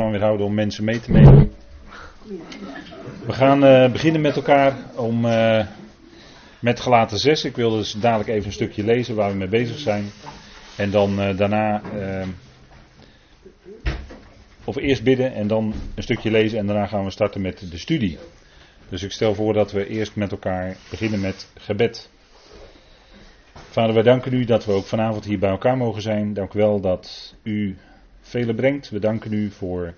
van weerhouden om mensen mee te nemen. We gaan uh, beginnen met elkaar om uh, met gelaten 6. Ik wil dus dadelijk even een stukje lezen waar we mee bezig zijn. En dan uh, daarna, of eerst bidden en dan een stukje lezen en daarna gaan we starten met de studie. Dus ik stel voor dat we eerst met elkaar beginnen met gebed. Vader, wij danken u dat we ook vanavond hier bij elkaar mogen zijn. Dank u wel dat u velen brengt. We danken u voor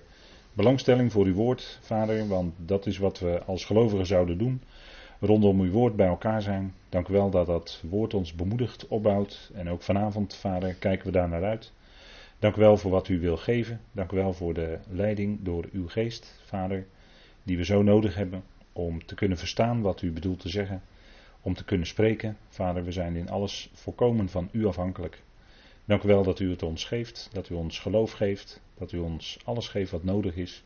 belangstelling voor uw woord, Vader, want dat is wat we als gelovigen zouden doen. Rondom uw woord bij elkaar zijn. Dank u wel dat dat woord ons bemoedigt, opbouwt. En ook vanavond, Vader, kijken we daar naar uit. Dank u wel voor wat u wil geven. Dank u wel voor de leiding door uw geest, Vader, die we zo nodig hebben om te kunnen verstaan wat u bedoelt te zeggen om te kunnen spreken. Vader, we zijn in alles volkomen van u afhankelijk. Dank u wel dat u het ons geeft, dat u ons geloof geeft, dat u ons alles geeft wat nodig is.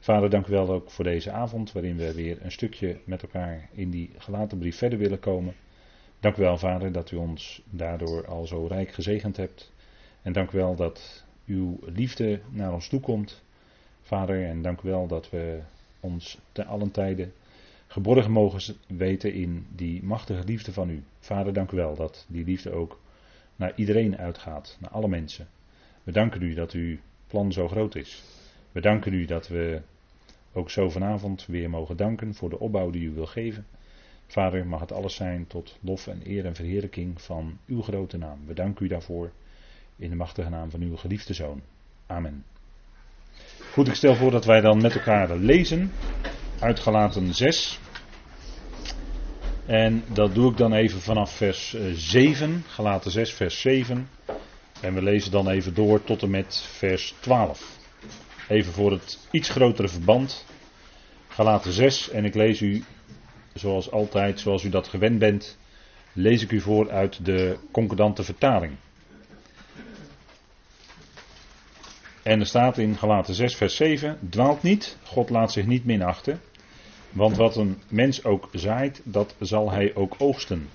Vader, dank u wel ook voor deze avond, waarin we weer een stukje met elkaar in die gelaten brief verder willen komen. Dank u wel, Vader, dat u ons daardoor al zo rijk gezegend hebt. En dank u wel dat uw liefde naar ons toe komt, Vader. En dank u wel dat we ons te allen tijden geborgen mogen weten in die machtige liefde van u. Vader, dank u wel dat die liefde ook naar iedereen uitgaat, naar alle mensen. We danken u dat uw plan zo groot is. We danken u dat we ook zo vanavond weer mogen danken voor de opbouw die u wil geven. Vader, mag het alles zijn tot lof en eer en verheerlijking van uw grote naam. We danken u daarvoor in de machtige naam van uw geliefde zoon. Amen. Goed, ik stel voor dat wij dan met elkaar lezen uitgelaten 6. En dat doe ik dan even vanaf vers 7, eh, gelaten 6, vers 7. En we lezen dan even door tot en met vers 12. Even voor het iets grotere verband. Galaten 6 en ik lees u zoals altijd, zoals u dat gewend bent, lees ik u voor uit de concordante vertaling. En er staat in Galaten 6 vers 7, dwaalt niet, God laat zich niet minachten. Want wat een mens ook zaait, dat zal hij ook oogsten.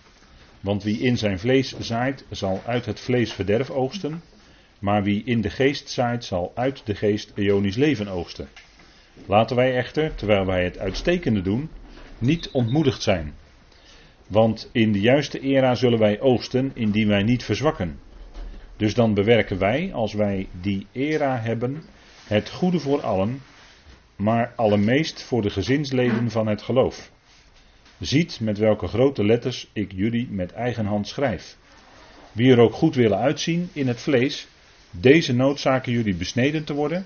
Want wie in zijn vlees zaait, zal uit het vlees verderf oogsten. Maar wie in de geest zaait, zal uit de geest eonisch leven oogsten. Laten wij echter, terwijl wij het uitstekende doen, niet ontmoedigd zijn. Want in de juiste era zullen wij oogsten, indien wij niet verzwakken. Dus dan bewerken wij, als wij die era hebben, het goede voor allen, maar allermeest voor de gezinsleden van het geloof. Ziet met welke grote letters ik jullie met eigen hand schrijf. Wie er ook goed willen uitzien in het vlees, deze noodzaken jullie besneden te worden,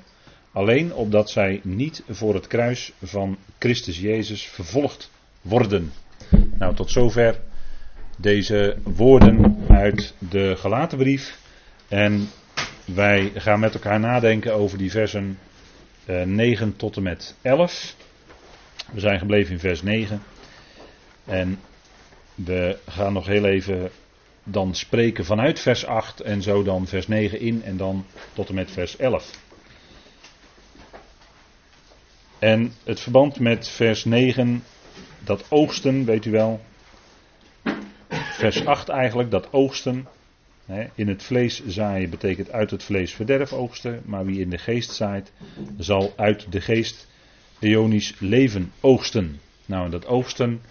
alleen opdat zij niet voor het kruis van Christus Jezus vervolgd worden. Nou, tot zover deze woorden uit de gelaten brief. En wij gaan met elkaar nadenken over die versen 9 eh, tot en met 11. We zijn gebleven in vers 9. En we gaan nog heel even dan spreken vanuit vers 8 en zo dan vers 9 in en dan tot en met vers 11. En het verband met vers 9, dat oogsten, weet u wel. Vers 8 eigenlijk, dat oogsten. In het vlees zaaien betekent uit het vlees verderf oogsten, maar wie in de geest zaait, zal uit de geest eonisch leven oogsten. Nou, en dat oogsten,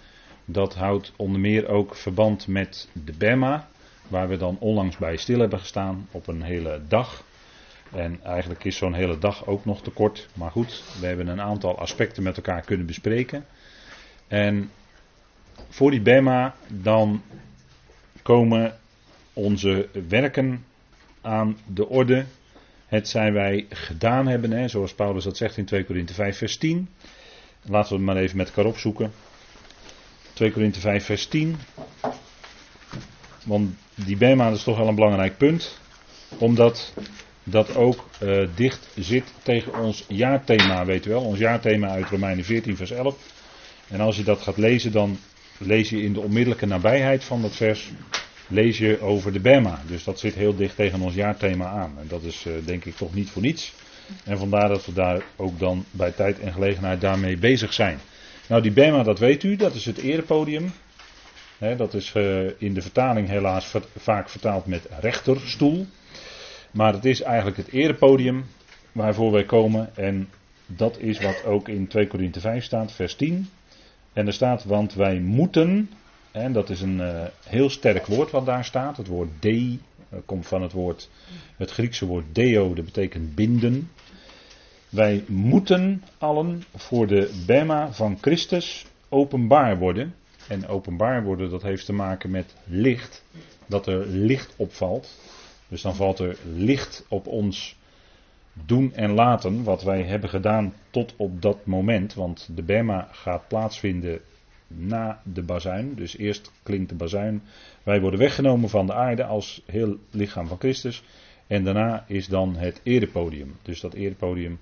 dat houdt onder meer ook verband met de Bema, waar we dan onlangs bij stil hebben gestaan op een hele dag. En eigenlijk is zo'n hele dag ook nog te kort, maar goed, we hebben een aantal aspecten met elkaar kunnen bespreken. En voor die Bema dan komen onze werken aan de orde. Het zijn wij gedaan hebben, hè, zoals Paulus dat zegt in 2 Korinthe 5 vers 10. Laten we het maar even met elkaar opzoeken. 2 Korinthe 5 vers 10. Want die Bema is toch wel een belangrijk punt. Omdat dat ook uh, dicht zit tegen ons jaarthema, weet u wel. Ons jaarthema uit Romeinen 14 vers 11. En als je dat gaat lezen, dan lees je in de onmiddellijke nabijheid van dat vers lees je over de Bema. Dus dat zit heel dicht tegen ons jaarthema aan. En dat is uh, denk ik toch niet voor niets. En vandaar dat we daar ook dan bij tijd en gelegenheid daarmee bezig zijn. Nou, die Bema, dat weet u, dat is het erepodium. He, dat is uh, in de vertaling helaas vaak vertaald met rechterstoel. Maar het is eigenlijk het erepodium waarvoor wij komen. En dat is wat ook in 2 Korinthe 5 staat, vers 10. En er staat, want wij moeten, en dat is een uh, heel sterk woord wat daar staat. Het woord de, dat komt van het woord, het Griekse woord deo, dat betekent binden. Wij moeten allen voor de bema van Christus openbaar worden. En openbaar worden, dat heeft te maken met licht. Dat er licht opvalt. Dus dan valt er licht op ons doen en laten. Wat wij hebben gedaan tot op dat moment. Want de Bema gaat plaatsvinden na de bazuin. Dus eerst klinkt de bazuin. Wij worden weggenomen van de aarde als heel lichaam van Christus. En daarna is dan het erepodium. Dus dat erepodium,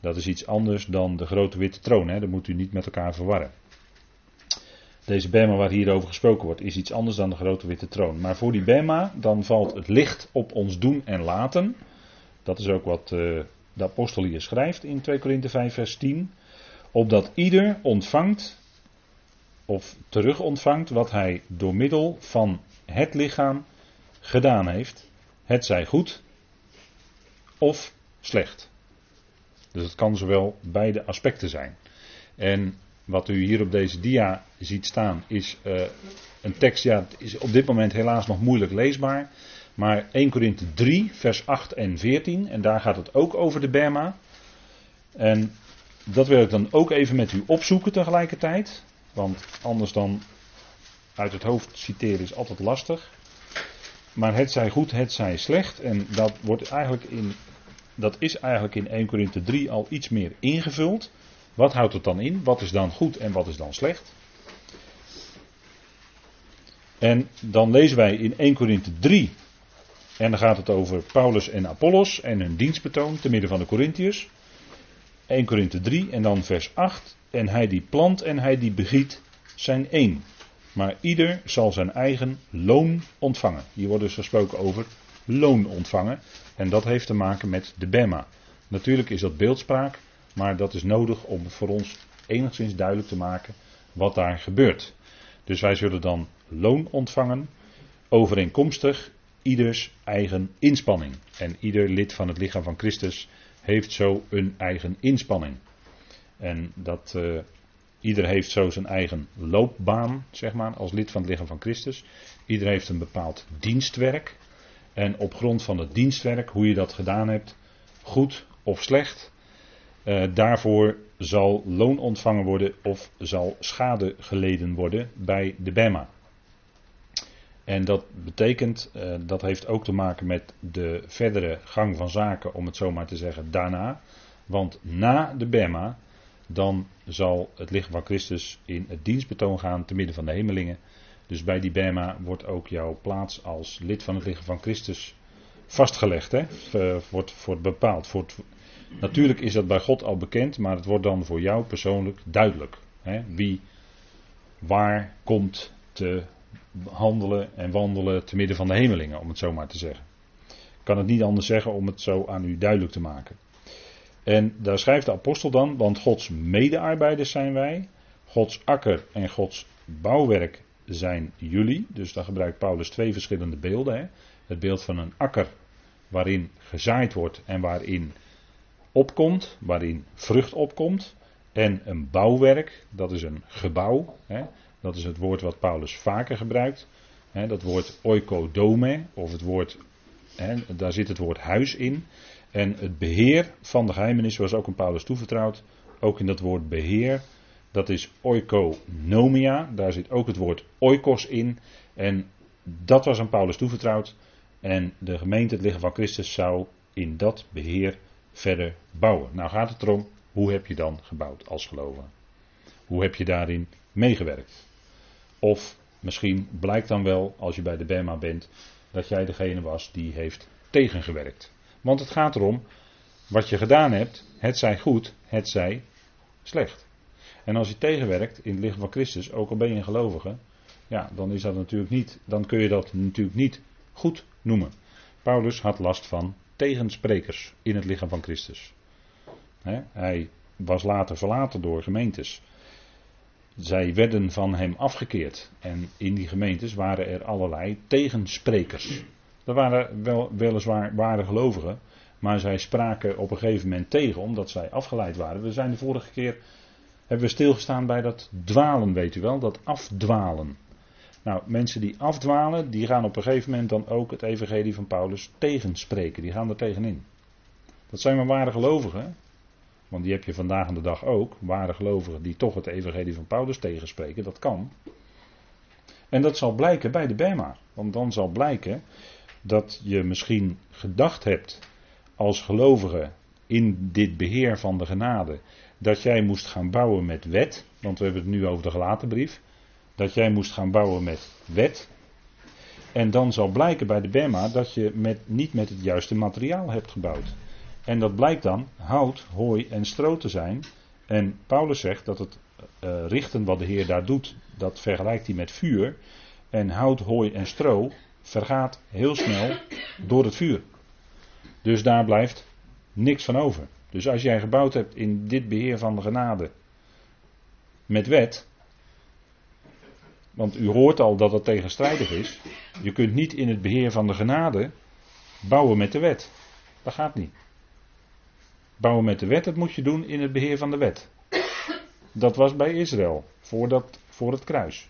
dat is iets anders dan de grote witte troon. Hè? Dat moet u niet met elkaar verwarren. Deze Bema waar hier over gesproken wordt, is iets anders dan de grote witte troon. Maar voor die Bema, dan valt het licht op ons doen en laten. Dat is ook wat uh, de apostel hier schrijft in 2 Korinthe 5 vers 10. Opdat ieder ontvangt of terug ontvangt wat hij door middel van het lichaam gedaan heeft. Het zij goed of slecht. Dus het kan zowel beide aspecten zijn. En wat u hier op deze dia ziet staan is uh, een tekst, ja, het is op dit moment helaas nog moeilijk leesbaar. Maar 1 Korinthe 3, vers 8 en 14, en daar gaat het ook over de Berma. En dat wil ik dan ook even met u opzoeken tegelijkertijd. Want anders dan uit het hoofd citeren is altijd lastig. Maar het zij goed, het zij slecht. En dat, wordt eigenlijk in, dat is eigenlijk in 1 Korinthe 3 al iets meer ingevuld. Wat houdt het dan in? Wat is dan goed en wat is dan slecht? En dan lezen wij in 1 Korinthe 3. En dan gaat het over Paulus en Apollos en hun dienstbetoon te midden van de Corinthiërs. 1 Korinthe 3 en dan vers 8. En hij die plant en hij die begiet zijn één. Maar ieder zal zijn eigen loon ontvangen. Hier wordt dus gesproken over loon ontvangen. En dat heeft te maken met de Bema. Natuurlijk is dat beeldspraak. Maar dat is nodig om voor ons enigszins duidelijk te maken wat daar gebeurt. Dus wij zullen dan loon ontvangen, overeenkomstig ieders eigen inspanning. En ieder lid van het lichaam van Christus heeft zo een eigen inspanning. En dat uh, ieder heeft zo zijn eigen loopbaan, zeg maar, als lid van het lichaam van Christus. Ieder heeft een bepaald dienstwerk. En op grond van het dienstwerk, hoe je dat gedaan hebt, goed of slecht, uh, daarvoor zal loon ontvangen worden of zal schade geleden worden bij de BEMA. En dat betekent, uh, dat heeft ook te maken met de verdere gang van zaken, om het zo maar te zeggen, daarna. Want na de BEMA, dan zal het lichaam van Christus in het dienstbetoon gaan te midden van de hemelingen. Dus bij die BEMA wordt ook jouw plaats als lid van het lichaam van Christus vastgelegd. Hè? Wordt, wordt bepaald. Natuurlijk is dat bij God al bekend, maar het wordt dan voor jou persoonlijk duidelijk. Hè, wie waar komt te handelen en wandelen te midden van de hemelingen, om het zo maar te zeggen. Ik kan het niet anders zeggen om het zo aan u duidelijk te maken. En daar schrijft de apostel dan, want Gods medearbeiders zijn wij, Gods akker en Gods bouwwerk zijn jullie. Dus daar gebruikt Paulus twee verschillende beelden. Hè. Het beeld van een akker waarin gezaaid wordt en waarin opkomt, waarin vrucht opkomt. En een bouwwerk, dat is een gebouw. Hè, dat is het woord wat Paulus vaker gebruikt. Dat woord oikodome, of het woord, daar zit het woord huis in. En het beheer van de geheimenis was ook aan Paulus toevertrouwd. Ook in dat woord beheer, dat is oikonomia. Daar zit ook het woord oikos in. En dat was aan Paulus toevertrouwd. En de gemeente, het lichaam van Christus, zou in dat beheer verder bouwen. Nou gaat het erom, hoe heb je dan gebouwd als gelovige? Hoe heb je daarin meegewerkt? Of misschien blijkt dan wel, als je bij de BEMA bent, dat jij degene was die heeft tegengewerkt. Want het gaat erom, wat je gedaan hebt, het zij goed, het zij slecht. En als je tegenwerkt in het lichaam van Christus, ook al ben je een gelovige, ja, dan is dat natuurlijk niet, dan kun je dat natuurlijk niet goed noemen. Paulus had last van tegensprekers in het lichaam van Christus. hij was later verlaten door gemeentes. Zij werden van hem afgekeerd. En in die gemeentes waren er allerlei tegensprekers. Er waren wel, weliswaar ware gelovigen, Maar zij spraken op een gegeven moment tegen, omdat zij afgeleid waren. We zijn de vorige keer, hebben we stilgestaan bij dat dwalen, weet u wel, dat afdwalen. Nou, mensen die afdwalen, die gaan op een gegeven moment dan ook het evangelie van Paulus tegenspreken. Die gaan er tegenin. Dat zijn maar ware gelovigen. Want die heb je vandaag aan de dag ook. Ware gelovigen die toch het evangelie van Paulus tegenspreken. Dat kan. En dat zal blijken bij de Bema. Want dan zal blijken dat je misschien gedacht hebt als gelovige in dit beheer van de genade. Dat jij moest gaan bouwen met wet. Want we hebben het nu over de gelaten brief. Dat jij moest gaan bouwen met wet. En dan zal blijken bij de Bema dat je met, niet met het juiste materiaal hebt gebouwd. En dat blijkt dan hout, hooi en stro te zijn. En Paulus zegt dat het uh, richten wat de Heer daar doet, dat vergelijkt hij met vuur. En hout, hooi en stro vergaat heel snel door het vuur. Dus daar blijft niks van over. Dus als jij gebouwd hebt in dit beheer van de genade met wet, want u hoort al dat het tegenstrijdig is, je kunt niet in het beheer van de genade bouwen met de wet. Dat gaat niet. Bouwen met de wet, dat moet je doen in het beheer van de wet. Dat was bij Israël, voor, dat, voor het kruis.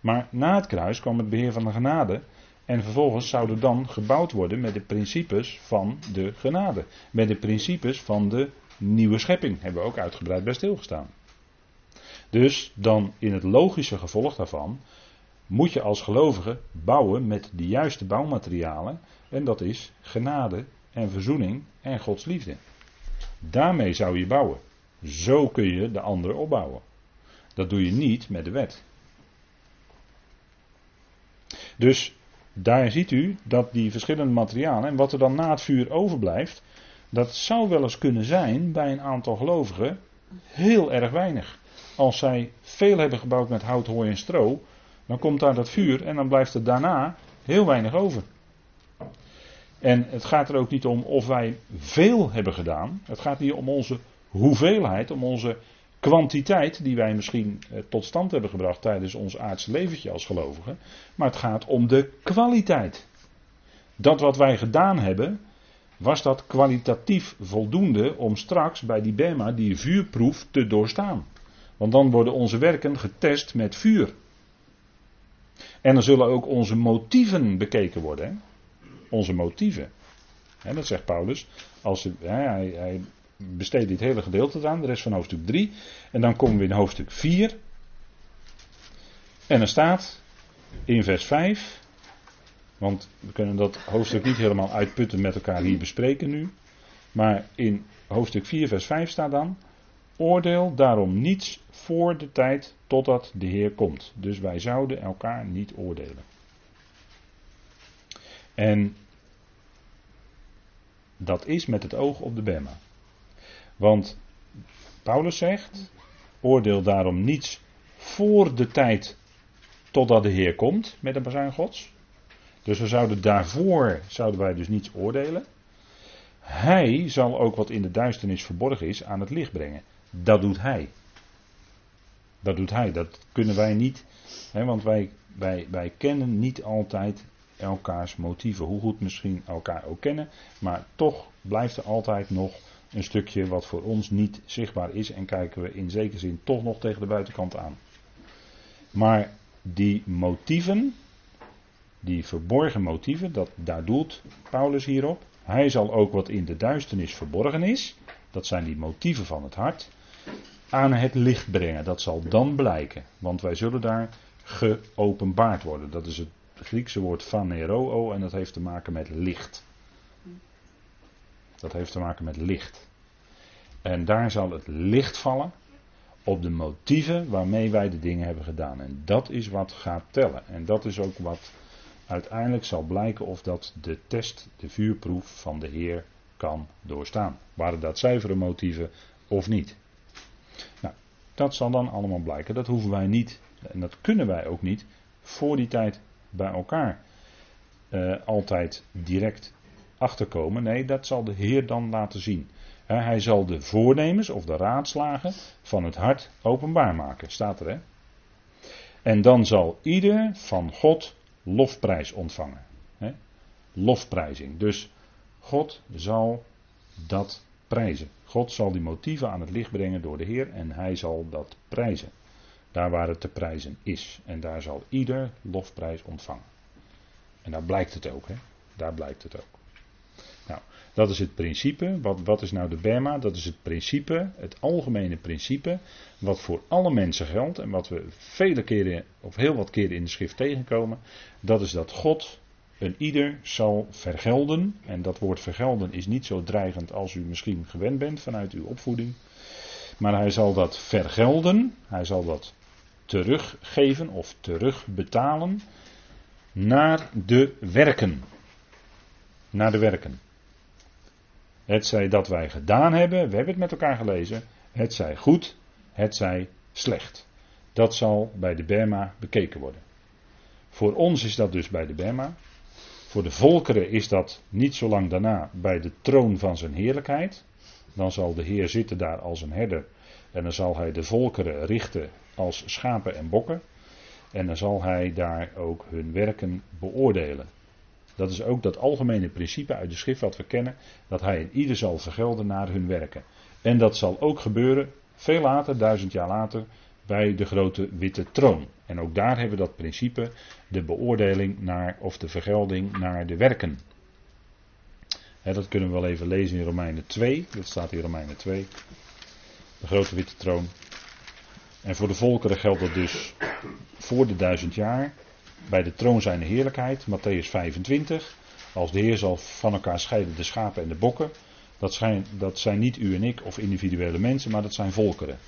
Maar na het kruis kwam het beheer van de genade. En vervolgens zouden dan gebouwd worden met de principes van de genade. Met de principes van de nieuwe schepping. Hebben we ook uitgebreid bij stilgestaan. Dus dan in het logische gevolg daarvan moet je als gelovige bouwen met de juiste bouwmaterialen. En dat is genade en verzoening en Gods liefde. Daarmee zou je bouwen. Zo kun je de anderen opbouwen. Dat doe je niet met de wet. Dus daar ziet u dat die verschillende materialen en wat er dan na het vuur overblijft, dat zou wel eens kunnen zijn bij een aantal gelovigen heel erg weinig. Als zij veel hebben gebouwd met hout, hooi en stro, dan komt daar dat vuur en dan blijft er daarna heel weinig over. En het gaat er ook niet om of wij veel hebben gedaan. Het gaat niet om onze hoeveelheid, om onze kwantiteit die wij misschien eh, tot stand hebben gebracht tijdens ons aardse leventje als gelovigen. Maar het gaat om de kwaliteit. Dat wat wij gedaan hebben, was dat kwalitatief voldoende om straks bij die Bema die vuurproef te doorstaan. Want dan worden onze werken getest met vuur. En dan zullen ook onze motieven bekeken worden onze motieven. En dat zegt Paulus. Als, hij, hij besteedt dit hele gedeelte aan, de rest van hoofdstuk 3. En dan komen we in hoofdstuk 4. En er staat in vers 5. Want we kunnen dat hoofdstuk niet helemaal uitputten met elkaar hier bespreken nu. Maar in hoofdstuk 4, vers 5 staat dan. Oordeel daarom niets voor de tijd totdat de Heer komt. Dus wij zouden elkaar niet oordelen. En dat is met het oog op de Bema. Want Paulus zegt: oordeel daarom niets voor de tijd totdat de Heer komt met een bazuin Gods. Dus we zouden daarvoor zouden wij dus niets oordelen. Hij zal ook wat in de duisternis verborgen is aan het licht brengen. Dat doet hij. Dat doet hij. Dat kunnen wij niet. Hè, want wij, wij, wij kennen niet altijd elkaars motieven. Hoe goed misschien elkaar ook kennen, maar toch blijft er altijd nog een stukje wat voor ons niet zichtbaar is en kijken we in zekere zin toch nog tegen de buitenkant aan. Maar die motieven, die verborgen motieven, dat, daar doelt Paulus hierop. Hij zal ook wat in de duisternis verborgen is, dat zijn die motieven van het hart, aan het licht brengen. Dat zal dan blijken, want wij zullen daar geopenbaard worden. Dat is het Griekse woord phaneroo en dat heeft te maken met licht. Dat heeft te maken met licht. En daar zal het licht vallen op de motieven waarmee wij de dingen hebben gedaan. En dat is wat gaat tellen. En dat is ook wat uiteindelijk zal blijken of dat de test, de vuurproef van de Heer kan doorstaan. Waren dat zuivere motieven of niet? Nou, dat zal dan allemaal blijken. Dat hoeven wij niet en dat kunnen wij ook niet voor die tijd bij elkaar uh, altijd direct achterkomen. Nee, dat zal de Heer dan laten zien. hij zal de voornemens of de raadslagen van het hart openbaar maken, staat er hè. En dan zal ieder van God lofprijs ontvangen. Hè? Lofprijzing. Dus God zal dat prijzen. God zal die motieven aan het licht brengen door de Heer en hij zal dat prijzen. Daar waar het te prijzen is. En daar zal ieder lofprijs ontvangen. En daar blijkt het ook, hè? Daar blijkt het ook. Nou, dat is het principe. Wat, wat is nou de Bema? Dat is het principe, het algemene principe, wat voor alle mensen geldt en wat we vele keren, of heel wat keren in de schrift tegenkomen. Dat is dat God een ieder zal vergelden. En dat woord vergelden is niet zo dreigend als u misschien gewend bent vanuit uw opvoeding. Maar hij zal dat vergelden, hij zal dat teruggeven of terugbetalen naar de werken. Naar de werken. Het zij dat wij gedaan hebben, we hebben het met elkaar gelezen. Het zij goed, het zij slecht. Dat zal bij de Bema bekeken worden. Voor ons is dat dus bij de Bema. Voor de volkeren is dat niet zo lang daarna bij de troon van zijn heerlijkheid. Dan zal de Heer zitten daar als een herder. En dan zal hij de volkeren richten als schapen en bokken. En dan zal hij daar ook hun werken beoordelen. Dat is ook dat algemene principe uit de schrift wat we kennen, dat hij in ieder zal vergelden naar hun werken. En dat zal ook gebeuren veel later, duizend jaar later, bij de grote witte troon. En ook daar hebben we dat principe, de beoordeling naar, of de vergelding naar de werken. dat kunnen we wel even lezen in Romeinen 2, dat staat in Romeinen 2, de grote witte troon. En voor de volkeren geldt dat dus voor de duizend jaar. Bij de troon zijn de heerlijkheid, Matthäus 25. Als de Heer zal van elkaar scheiden de schapen en de bokken. Dat zijn, dat zijn niet u en ik of individuele mensen, maar dat zijn volkeren.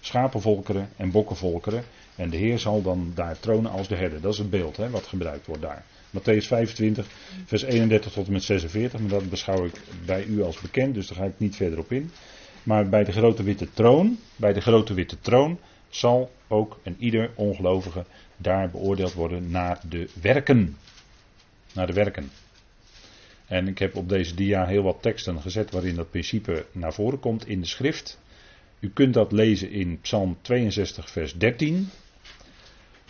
Schapenvolkeren en bokkenvolkeren. En de Heer zal dan daar tronen als de herder. Dat is het beeld hè, wat gebruikt wordt daar. Matthäus 25, vers 31 tot en met 46. Maar dat beschouw ik bij u als bekend, dus daar ga ik niet verder op in. Maar bij de grote witte troon, bij de grote witte troon, zal ook een ieder ongelovige daar beoordeeld worden naar de werken. Naar de werken. En ik heb op deze dia heel wat teksten gezet waarin dat principe naar voren komt in de schrift. U kunt dat lezen in Psalm 62, vers 13.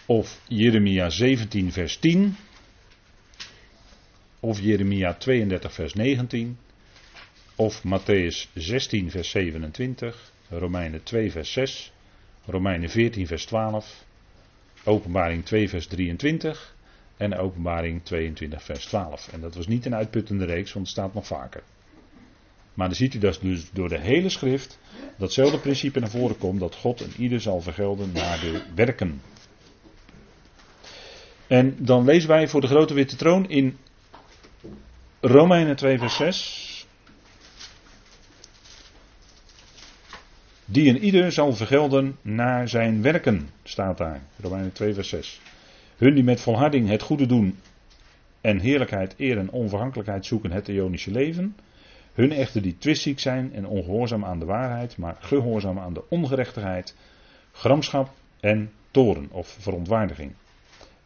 Of Jeremia 17, vers 10. Of Jeremia 32, vers 19. Of Matthäus 16, vers 27. Romeinen 2, vers 6. Romeinen 14, vers 12. Openbaring 2, vers 23. En Openbaring 22, vers 12. En dat was niet een uitputtende reeks, want het staat nog vaker. Maar dan ziet u dat dus door de hele schrift datzelfde principe naar voren komt: dat God en ieder zal vergelden naar de werken. En dan lezen wij voor de grote witte troon in Romeinen 2, vers 6. Die een ieder zal vergelden naar zijn werken, staat daar. Romeinen 2, vers 6. Hun die met volharding het goede doen en heerlijkheid, eer en onvergankelijkheid zoeken het Ionische leven. Hun echter die twistziek zijn en ongehoorzaam aan de waarheid, maar gehoorzaam aan de ongerechtigheid, gramschap en toren of verontwaardiging.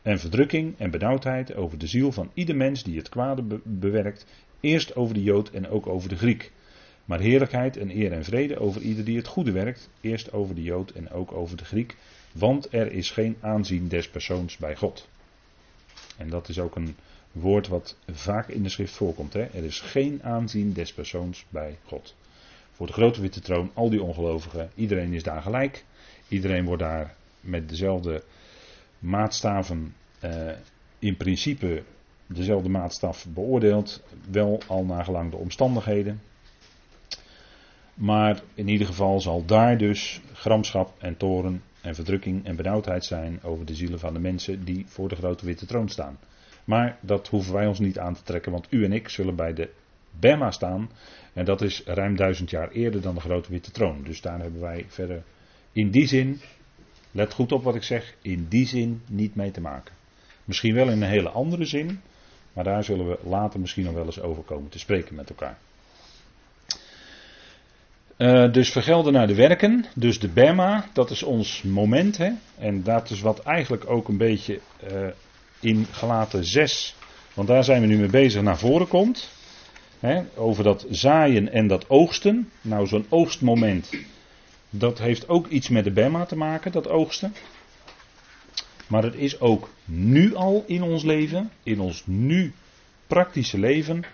En verdrukking en benauwdheid over de ziel van ieder mens die het kwade bewerkt, eerst over de Jood en ook over de Griek. Maar heerlijkheid en eer en vrede over ieder die het goede werkt, eerst over de Jood en ook over de Griek, want er is geen aanzien des persoons bij God. En dat is ook een woord wat vaak in de schrift voorkomt. Hè? Er is geen aanzien des persoons bij God. Voor de grote witte troon, al die ongelovigen, iedereen is daar gelijk. Iedereen wordt daar met dezelfde maatstaven, eh, in principe dezelfde maatstaf beoordeeld. Wel al nagelang de omstandigheden. Maar in ieder geval zal daar dus gramschap en toren en verdrukking en benauwdheid zijn over de zielen van de mensen die voor de grote witte troon staan. Maar dat hoeven wij ons niet aan te trekken, want u en ik zullen bij de Bema staan. En dat is ruim duizend jaar eerder dan de grote witte troon. Dus daar hebben wij verder in die zin, let goed op wat ik zeg, in die zin niet mee te maken. Misschien wel in een hele andere zin, maar daar zullen we later misschien nog wel eens over komen te spreken met elkaar. Uh, dus vergelden naar de werken, dus de Bema, dat is ons moment. Hè? En dat is wat eigenlijk ook een beetje uh, in gelaten 6, want daar zijn we nu mee bezig, naar voren komt. Hè? Over dat zaaien en dat oogsten. Nou, zo'n oogstmoment, dat heeft ook iets met de Bema te maken, dat oogsten. Maar het is ook nu al in ons leven, in ons nu praktische leven,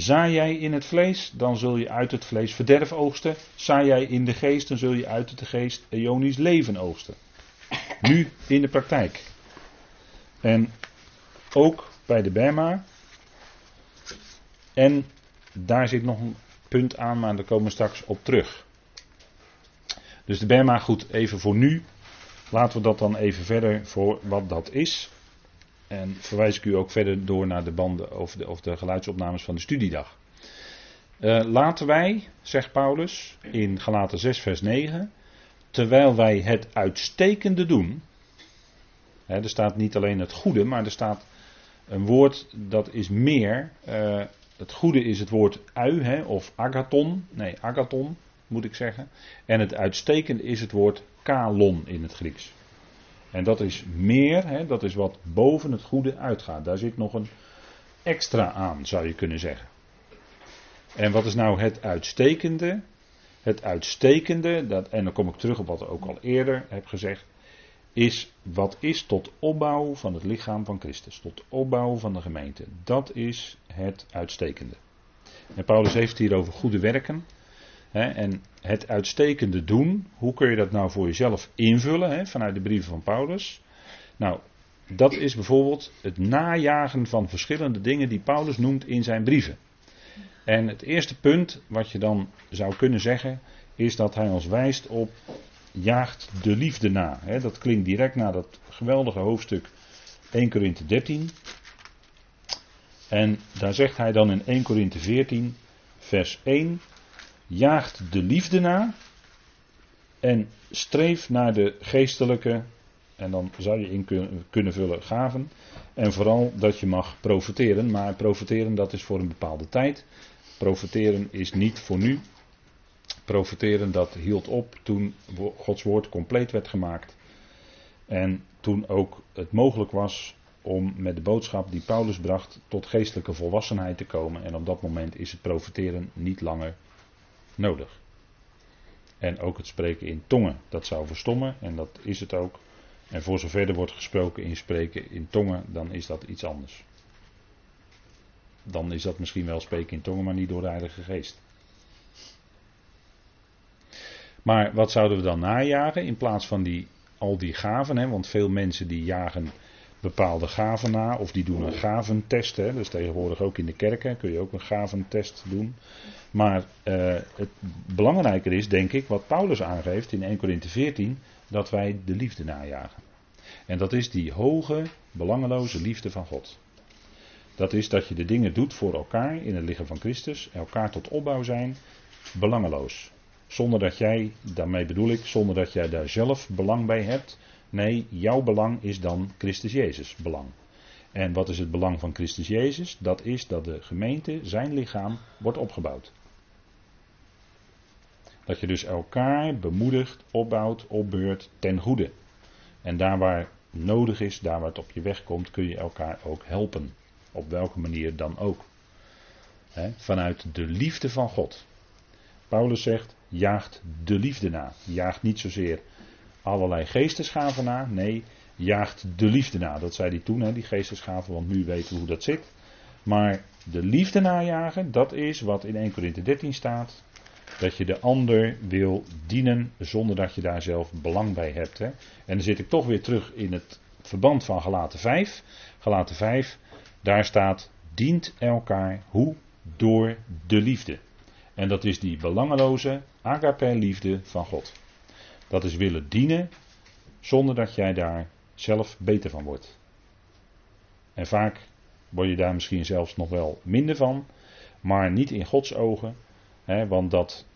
Zaai jij in het vlees, dan zul je uit het vlees verderf oogsten. Zaai jij in de geest, dan zul je uit de geest eonisch leven oogsten. Nu in de praktijk. En ook bij de Berma. En daar zit nog een punt aan, maar daar komen we straks op terug. Dus de Berma, goed, even voor nu. Laten we dat dan even verder voor wat dat is. En verwijs ik u ook verder door naar de banden of de, of de geluidsopnames van de studiedag. Uh, laten wij, zegt Paulus in Galaten 6, vers 9, terwijl wij het uitstekende doen. Hè, er staat niet alleen het goede, maar er staat een woord dat is meer. Uh, het goede is het woord ui, hè, of agathon. Nee, agathon moet ik zeggen. En het uitstekende is het woord kalon in het Grieks. En dat is meer, hè, dat is wat boven het goede uitgaat. Daar zit nog een extra aan, zou je kunnen zeggen. En wat is nou het uitstekende? Het uitstekende, dat, en dan kom ik terug op wat ik ook al eerder heb gezegd, is wat is tot opbouw van het lichaam van Christus, tot opbouw van de gemeente. Dat is het uitstekende. En Paulus heeft hier over goede werken. En het uitstekende doen, hoe kun je dat nou voor jezelf invullen vanuit de brieven van Paulus? Nou, dat is bijvoorbeeld het najagen van verschillende dingen die Paulus noemt in zijn brieven. En het eerste punt wat je dan zou kunnen zeggen, is dat hij ons wijst op jaagt de liefde na. Dat klinkt direct na dat geweldige hoofdstuk 1 Korinthe 13. En daar zegt hij dan in 1 Korinthe 14, vers 1 jaagt de liefde na en streef naar de geestelijke, en dan zou je in kunnen vullen, gaven. En vooral dat je mag profiteren, maar profiteren dat is voor een bepaalde tijd. Profiteren is niet voor nu. Profiteren dat hield op toen Gods woord compleet werd gemaakt. En toen ook het mogelijk was om met de boodschap die Paulus bracht tot geestelijke volwassenheid te komen. En op dat moment is het profiteren niet langer nodig. En ook het spreken in tongen, dat zou verstommen en dat is het ook. En voor zover er wordt gesproken in spreken in tongen, dan is dat iets anders. Dan is dat misschien wel spreken in tongen, maar niet door de Heilige Geest. Maar wat zouden we dan najagen in plaats van die, al die gaven? Hè? Want veel mensen die jagen bepaalde gaven na, of die doen een gaventest. Hè? Dus tegenwoordig ook in de kerken kun je ook een gaventest doen. Maar uh, het belangrijker is, denk ik, wat Paulus aangeeft in 1 Corinthië 14, dat wij de liefde najagen. En dat is die hoge, belangeloze liefde van God. Dat is dat je de dingen doet voor elkaar in het lichaam van Christus, elkaar tot opbouw zijn, belangeloos. Zonder dat jij, daarmee bedoel ik, zonder dat jij daar zelf belang bij hebt. Nee, jouw belang is dan Christus Jezus belang. En wat is het belang van Christus Jezus? Dat is dat de gemeente, zijn lichaam, wordt opgebouwd. Dat je dus elkaar bemoedigt, opbouwt, opbeurt ten goede. En daar waar nodig is, daar waar het op je weg komt, kun je elkaar ook helpen. Op welke manier dan ook. vanuit de liefde van God. Paulus zegt, jaagt de liefde na. Jaagt niet zozeer allerlei geestesgaven na. Nee, jaagt de liefde na. Dat zei hij toen, hè, die geestesgaven, want nu weten we hoe dat zit. Maar de liefde najagen, dat is wat in 1 Corinthië 13 staat. Dat je de ander wil dienen zonder dat je daar zelf belang bij hebt. Hè. En dan zit ik toch weer terug in het verband van Galaten 5. Galaten 5, daar staat, dient elkaar hoe? Door de liefde. En dat is die belangeloze agape liefde van God. Dat is willen dienen zonder dat jij daar zelf beter van wordt. En vaak word je daar misschien zelfs nog wel minder van, maar niet in Gods ogen, hè, want dat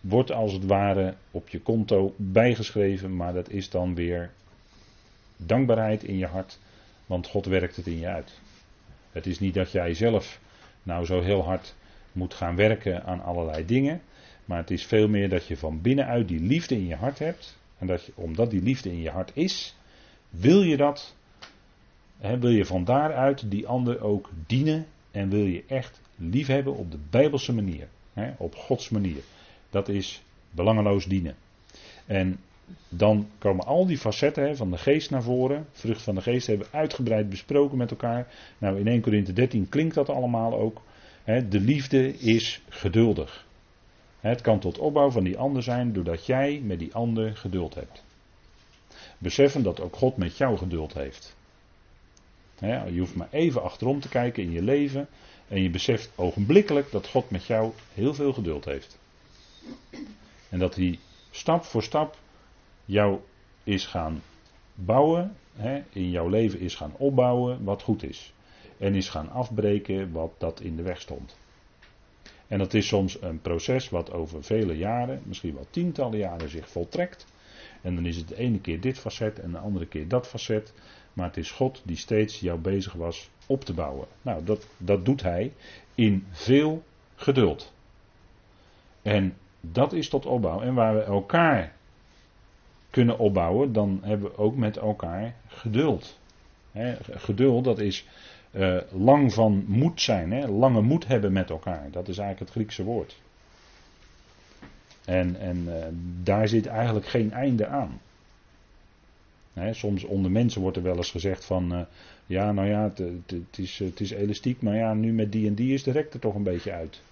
wordt als het ware op je konto bijgeschreven, maar dat is dan weer dankbaarheid in je hart, want God werkt het in je uit. Het is niet dat jij zelf nou zo heel hard moet gaan werken aan allerlei dingen, maar het is veel meer dat je van binnenuit die liefde in je hart hebt. En dat je, omdat die liefde in je hart is, wil je dat, hè, wil je van daaruit die ander ook dienen en wil je echt lief hebben op de Bijbelse manier, hè, op Gods manier. Dat is belangeloos dienen. En dan komen al die facetten van de geest naar voren. Vrucht van de geest hebben we uitgebreid besproken met elkaar. Nou, in 1 Corinthië 13 klinkt dat allemaal ook. de liefde is geduldig. Het kan tot opbouw van die ander zijn doordat jij met die ander geduld hebt. Beseffen dat ook God met jou geduld heeft. je hoeft maar even achterom te kijken in je leven en je beseft ogenblikkelijk dat God met jou heel veel geduld heeft. En dat hij stap voor stap jou is gaan bouwen, in jouw leven is gaan opbouwen wat goed is. En is gaan afbreken wat dat in de weg stond. En dat is soms een proces wat over vele jaren, misschien wel tientallen jaren zich voltrekt. En dan is het de ene keer dit facet en de andere keer dat facet. Maar het is God die steeds jou bezig was op te bouwen. Nou, dat, dat doet hij in veel geduld. En dat is tot opbouw. En waar we elkaar kunnen opbouwen, dan hebben we ook met elkaar geduld. geduld, dat is uh, lang van moed zijn, hè? lange moed hebben met elkaar. Dat is eigenlijk het Griekse woord. En, en uh, daar zit eigenlijk geen einde aan. Hè, soms onder mensen wordt er wel eens gezegd van, uh, ja nou ja, het is, is elastiek, maar ja, nu met die en die is de rek er toch een beetje uit.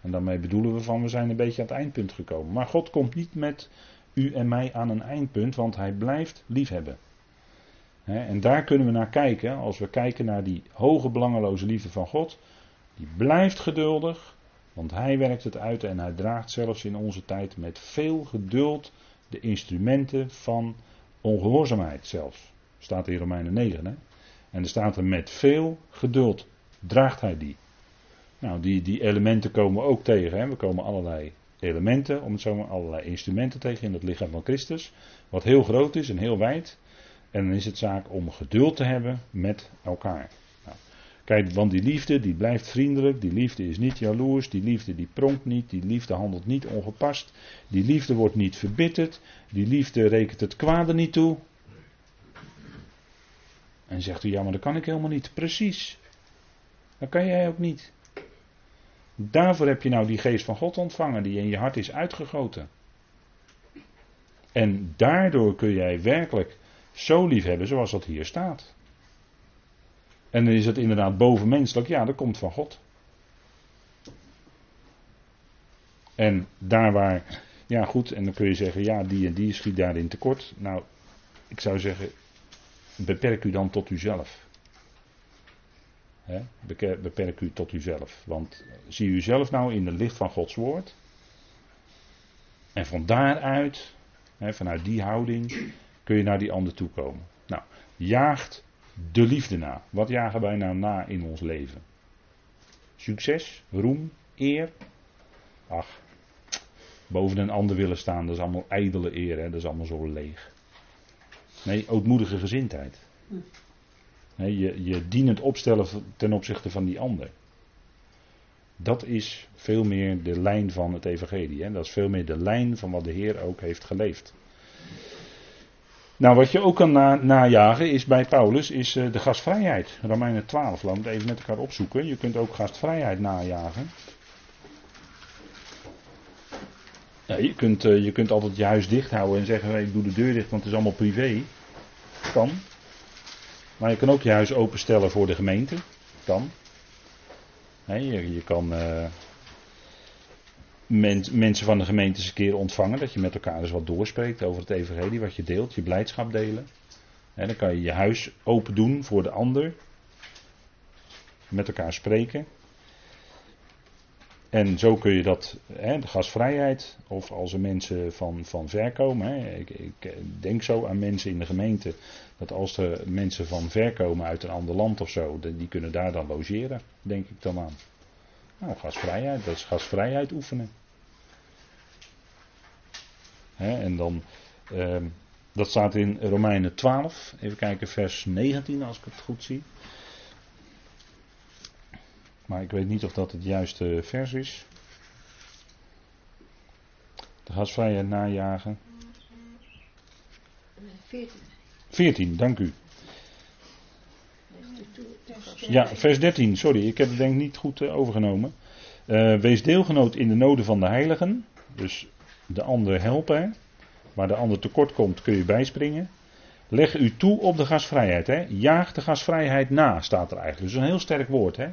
En daarmee bedoelen we van, we zijn een beetje aan het eindpunt gekomen. Maar God komt niet met u en mij aan een eindpunt, want hij blijft liefhebben en daar kunnen we naar kijken, als we kijken naar die hoge belangeloze liefde van God. Die blijft geduldig, want Hij werkt het uit en Hij draagt zelfs in onze tijd met veel geduld de instrumenten van ongehoorzaamheid zelfs. Staat in Romeinen 9. Hè? En er staat er met veel geduld draagt Hij die. Nou, die, die elementen komen we ook tegen. Hè? We komen allerlei elementen, om het zo maar, allerlei instrumenten tegen in het lichaam van Christus. Wat heel groot is en heel wijd. En dan is het zaak om geduld te hebben met elkaar. Nou, kijk, want die liefde die blijft vriendelijk, die liefde is niet jaloers, die liefde die pronkt niet, die liefde handelt niet ongepast, die liefde wordt niet verbitterd, die liefde rekent het kwade niet toe. En zegt u, ja, maar dat kan ik helemaal niet. Precies. Dat kan jij ook niet. Daarvoor heb je nou die geest van God ontvangen, die in je hart is uitgegoten. En daardoor kun jij werkelijk zo lief hebben zoals dat hier staat. En dan is het inderdaad bovenmenselijk, ja, dat komt van God. En daar waar, ja goed, en dan kun je zeggen, ja, die en die schiet daarin tekort. Nou, ik zou zeggen, beperk u dan tot uzelf. Beperk u tot uzelf. Want zie u zelf nou in het licht van Gods woord. En van daaruit, vanuit die houding, kun je naar die ander toe komen. Nou, jaagt de liefde na. Wat jagen wij nou na in ons leven? Succes, roem, eer. Ach, boven een ander willen staan, dat is allemaal ijdele eer, hè? dat is allemaal zo leeg. Nee, ootmoedige gezindheid. Nee, je, je dienend opstellen ten opzichte van die ander. Dat is veel meer de lijn van het evangelie. Hè? Dat is veel meer de lijn van wat de Heer ook heeft geleefd. Nou, wat je ook kan najagen is bij Paulus is uh, de gastvrijheid. Romeinen 12, laten we het even met elkaar opzoeken. Je kunt ook gastvrijheid najagen. Ja, je, kunt, uh, je kunt altijd je huis dicht houden en zeggen: ik doe de deur dicht, want het is allemaal privé. Kan. Maar je kan ook je huis openstellen voor de gemeente. Kan. Je, je, kan. Uh, mensen van de gemeente eens een keer ontvangen. Dat je met elkaar eens wat doorspreekt over het evangelie, wat je deelt, je blijdschap delen. En dan kan je je huis open doen voor de ander. Met elkaar spreken. En zo kun je dat, hè, de gasvrijheid, of als er mensen van, van ver komen. Hè, ik, ik, denk zo aan mensen in de gemeente, dat als er mensen van ver komen uit een ander land of zo, die kunnen daar dan logeren, denk ik dan aan. Nou, gasvrijheid, dat is gasvrijheid oefenen en dan, ehm, dat staat in Romeinen 12, even kijken, vers 19 als ik het goed zie. Maar ik weet niet of dat het juiste vers is. De gasvrijheid najagen. 14. 14, dank u. Ja, vers 13, sorry, ik heb het denk ik niet goed uh, overgenomen. Uh, wees deelgenoot in de noden van de heiligen. Dus de ander helpen. Waar de ander tekort komt, kun je bijspringen. Leg u toe op de gasvrijheid. Hè? Jaag de gasvrijheid na, staat er eigenlijk. Dus een heel sterk woord. Hè?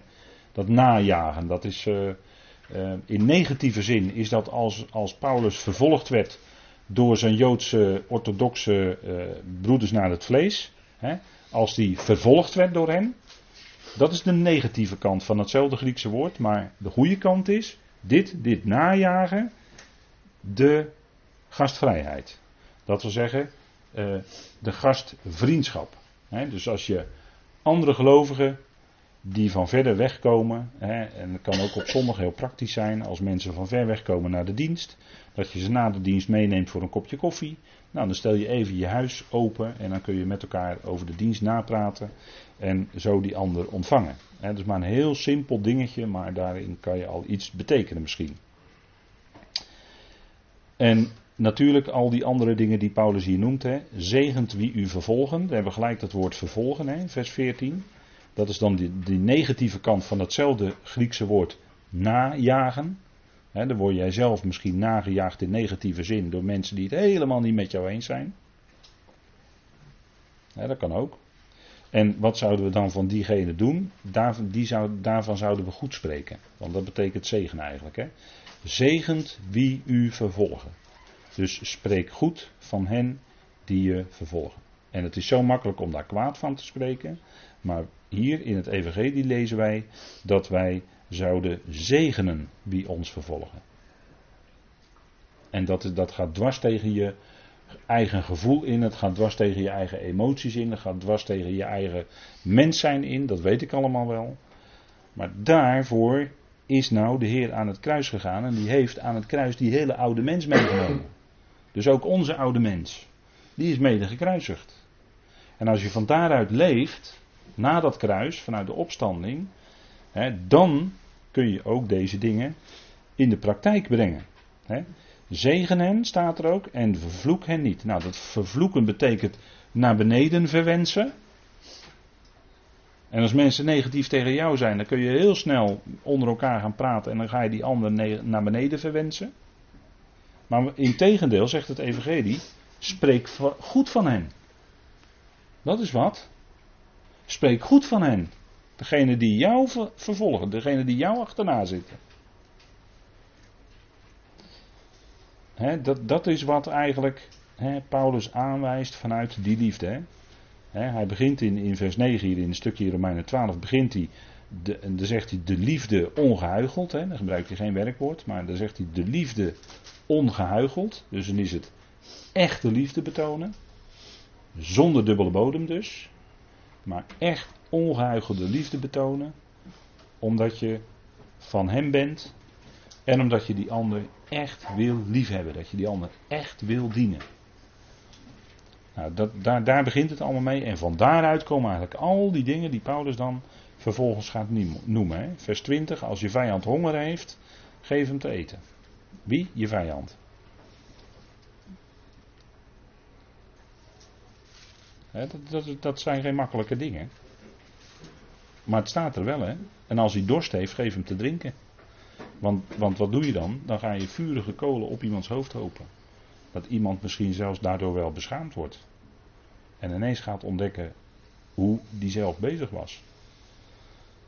Dat najagen, dat is uh, uh, in negatieve zin is dat als, als Paulus vervolgd werd door zijn Joodse orthodoxe uh, broeders naar het vlees. Hè, als die vervolgd werd door hen. Dat is de negatieve kant van hetzelfde Griekse woord. Maar de goede kant is, dit, dit najagen, de gastvrijheid. Dat wil zeggen, uh, de gastvriendschap. Dus als je andere gelovigen die van verder weg komen, en dat kan ook op zondag heel praktisch zijn, als mensen van ver weg komen naar de dienst, dat je ze na de dienst meeneemt voor een kopje koffie. Nou, dan stel je even je huis open en dan kun je met elkaar over de dienst napraten en zo die ander ontvangen. Dat is maar een heel simpel dingetje, maar daarin kan je al iets betekenen misschien. En natuurlijk al die andere dingen die Paulus hier noemt. Hè. Zegent wie u vervolgen. We hebben gelijk dat woord vervolgen, hè, vers 14. Dat is dan die, die negatieve kant van datzelfde Griekse woord najagen. Dan word jij zelf misschien nagejaagd in negatieve zin door mensen die het helemaal niet met jou eens zijn. dat kan ook. En wat zouden we dan van diegene doen? Daar, die zou, daarvan zouden we goed spreken. Want dat betekent zegen eigenlijk. Hè? Zegent wie u vervolgen. Dus spreek goed van hen die je vervolgen. En het is zo makkelijk om daar kwaad van te spreken. Maar hier in het Evangelie lezen wij dat wij zouden zegenen wie ons vervolgen. En dat, dat gaat dwars tegen je eigen gevoel in, het gaat dwars tegen je eigen emoties in, het gaat dwars tegen je eigen mens zijn in, dat weet ik allemaal wel. Maar daarvoor is nou de Heer aan het kruis gegaan en die heeft aan het kruis die hele oude mens meegenomen. Dus ook onze oude mens, die is mede gekruisigd. En als je van daaruit leeft, na dat kruis, vanuit de opstanding, hè, dan kun je ook deze dingen in de praktijk brengen. Hè. Zegen hen, staat er ook, en vervloek hen niet. Nou, dat vervloeken betekent naar beneden verwensen. En als mensen negatief tegen jou zijn, dan kun je heel snel onder elkaar gaan praten en dan ga je die ander naar beneden verwensen. Maar in tegendeel zegt het Evangelie: spreek goed van hen. Dat is wat. Spreek goed van hen. Degene die jou vervolgen, degene die jou achterna zitten. dat, dat is wat eigenlijk Paulus aanwijst vanuit die liefde. Hij begint in, in vers 9 hier in een stukje Romeinen 12, begint hij, de, dan zegt hij de liefde ongehuigeld. dan gebruikt hij geen werkwoord, maar dan zegt hij de liefde ongehuigeld. Dus dan is het echte liefde betonen. Zonder dubbele bodem dus. Maar echt ongehuigelde liefde betonen. Omdat je van hem bent. En omdat je die ander echt wil liefhebben. Dat je die ander echt wil dienen. Nou, dat, daar, daar begint het allemaal mee. En van daaruit komen eigenlijk al die dingen die Paulus dan vervolgens gaat noemen. Hè. Vers 20. Als je vijand honger heeft, geef hem te eten. Wie? Je vijand. dat, dat, zijn geen makkelijke dingen. Maar het staat er wel, hè. En als hij dorst heeft, geef hem te drinken. Want, want wat doe je dan? Dan ga je vurige kolen op iemands hoofd hopen. Dat iemand misschien zelfs daardoor wel beschaamd wordt. En ineens gaat ontdekken hoe die zelf bezig was.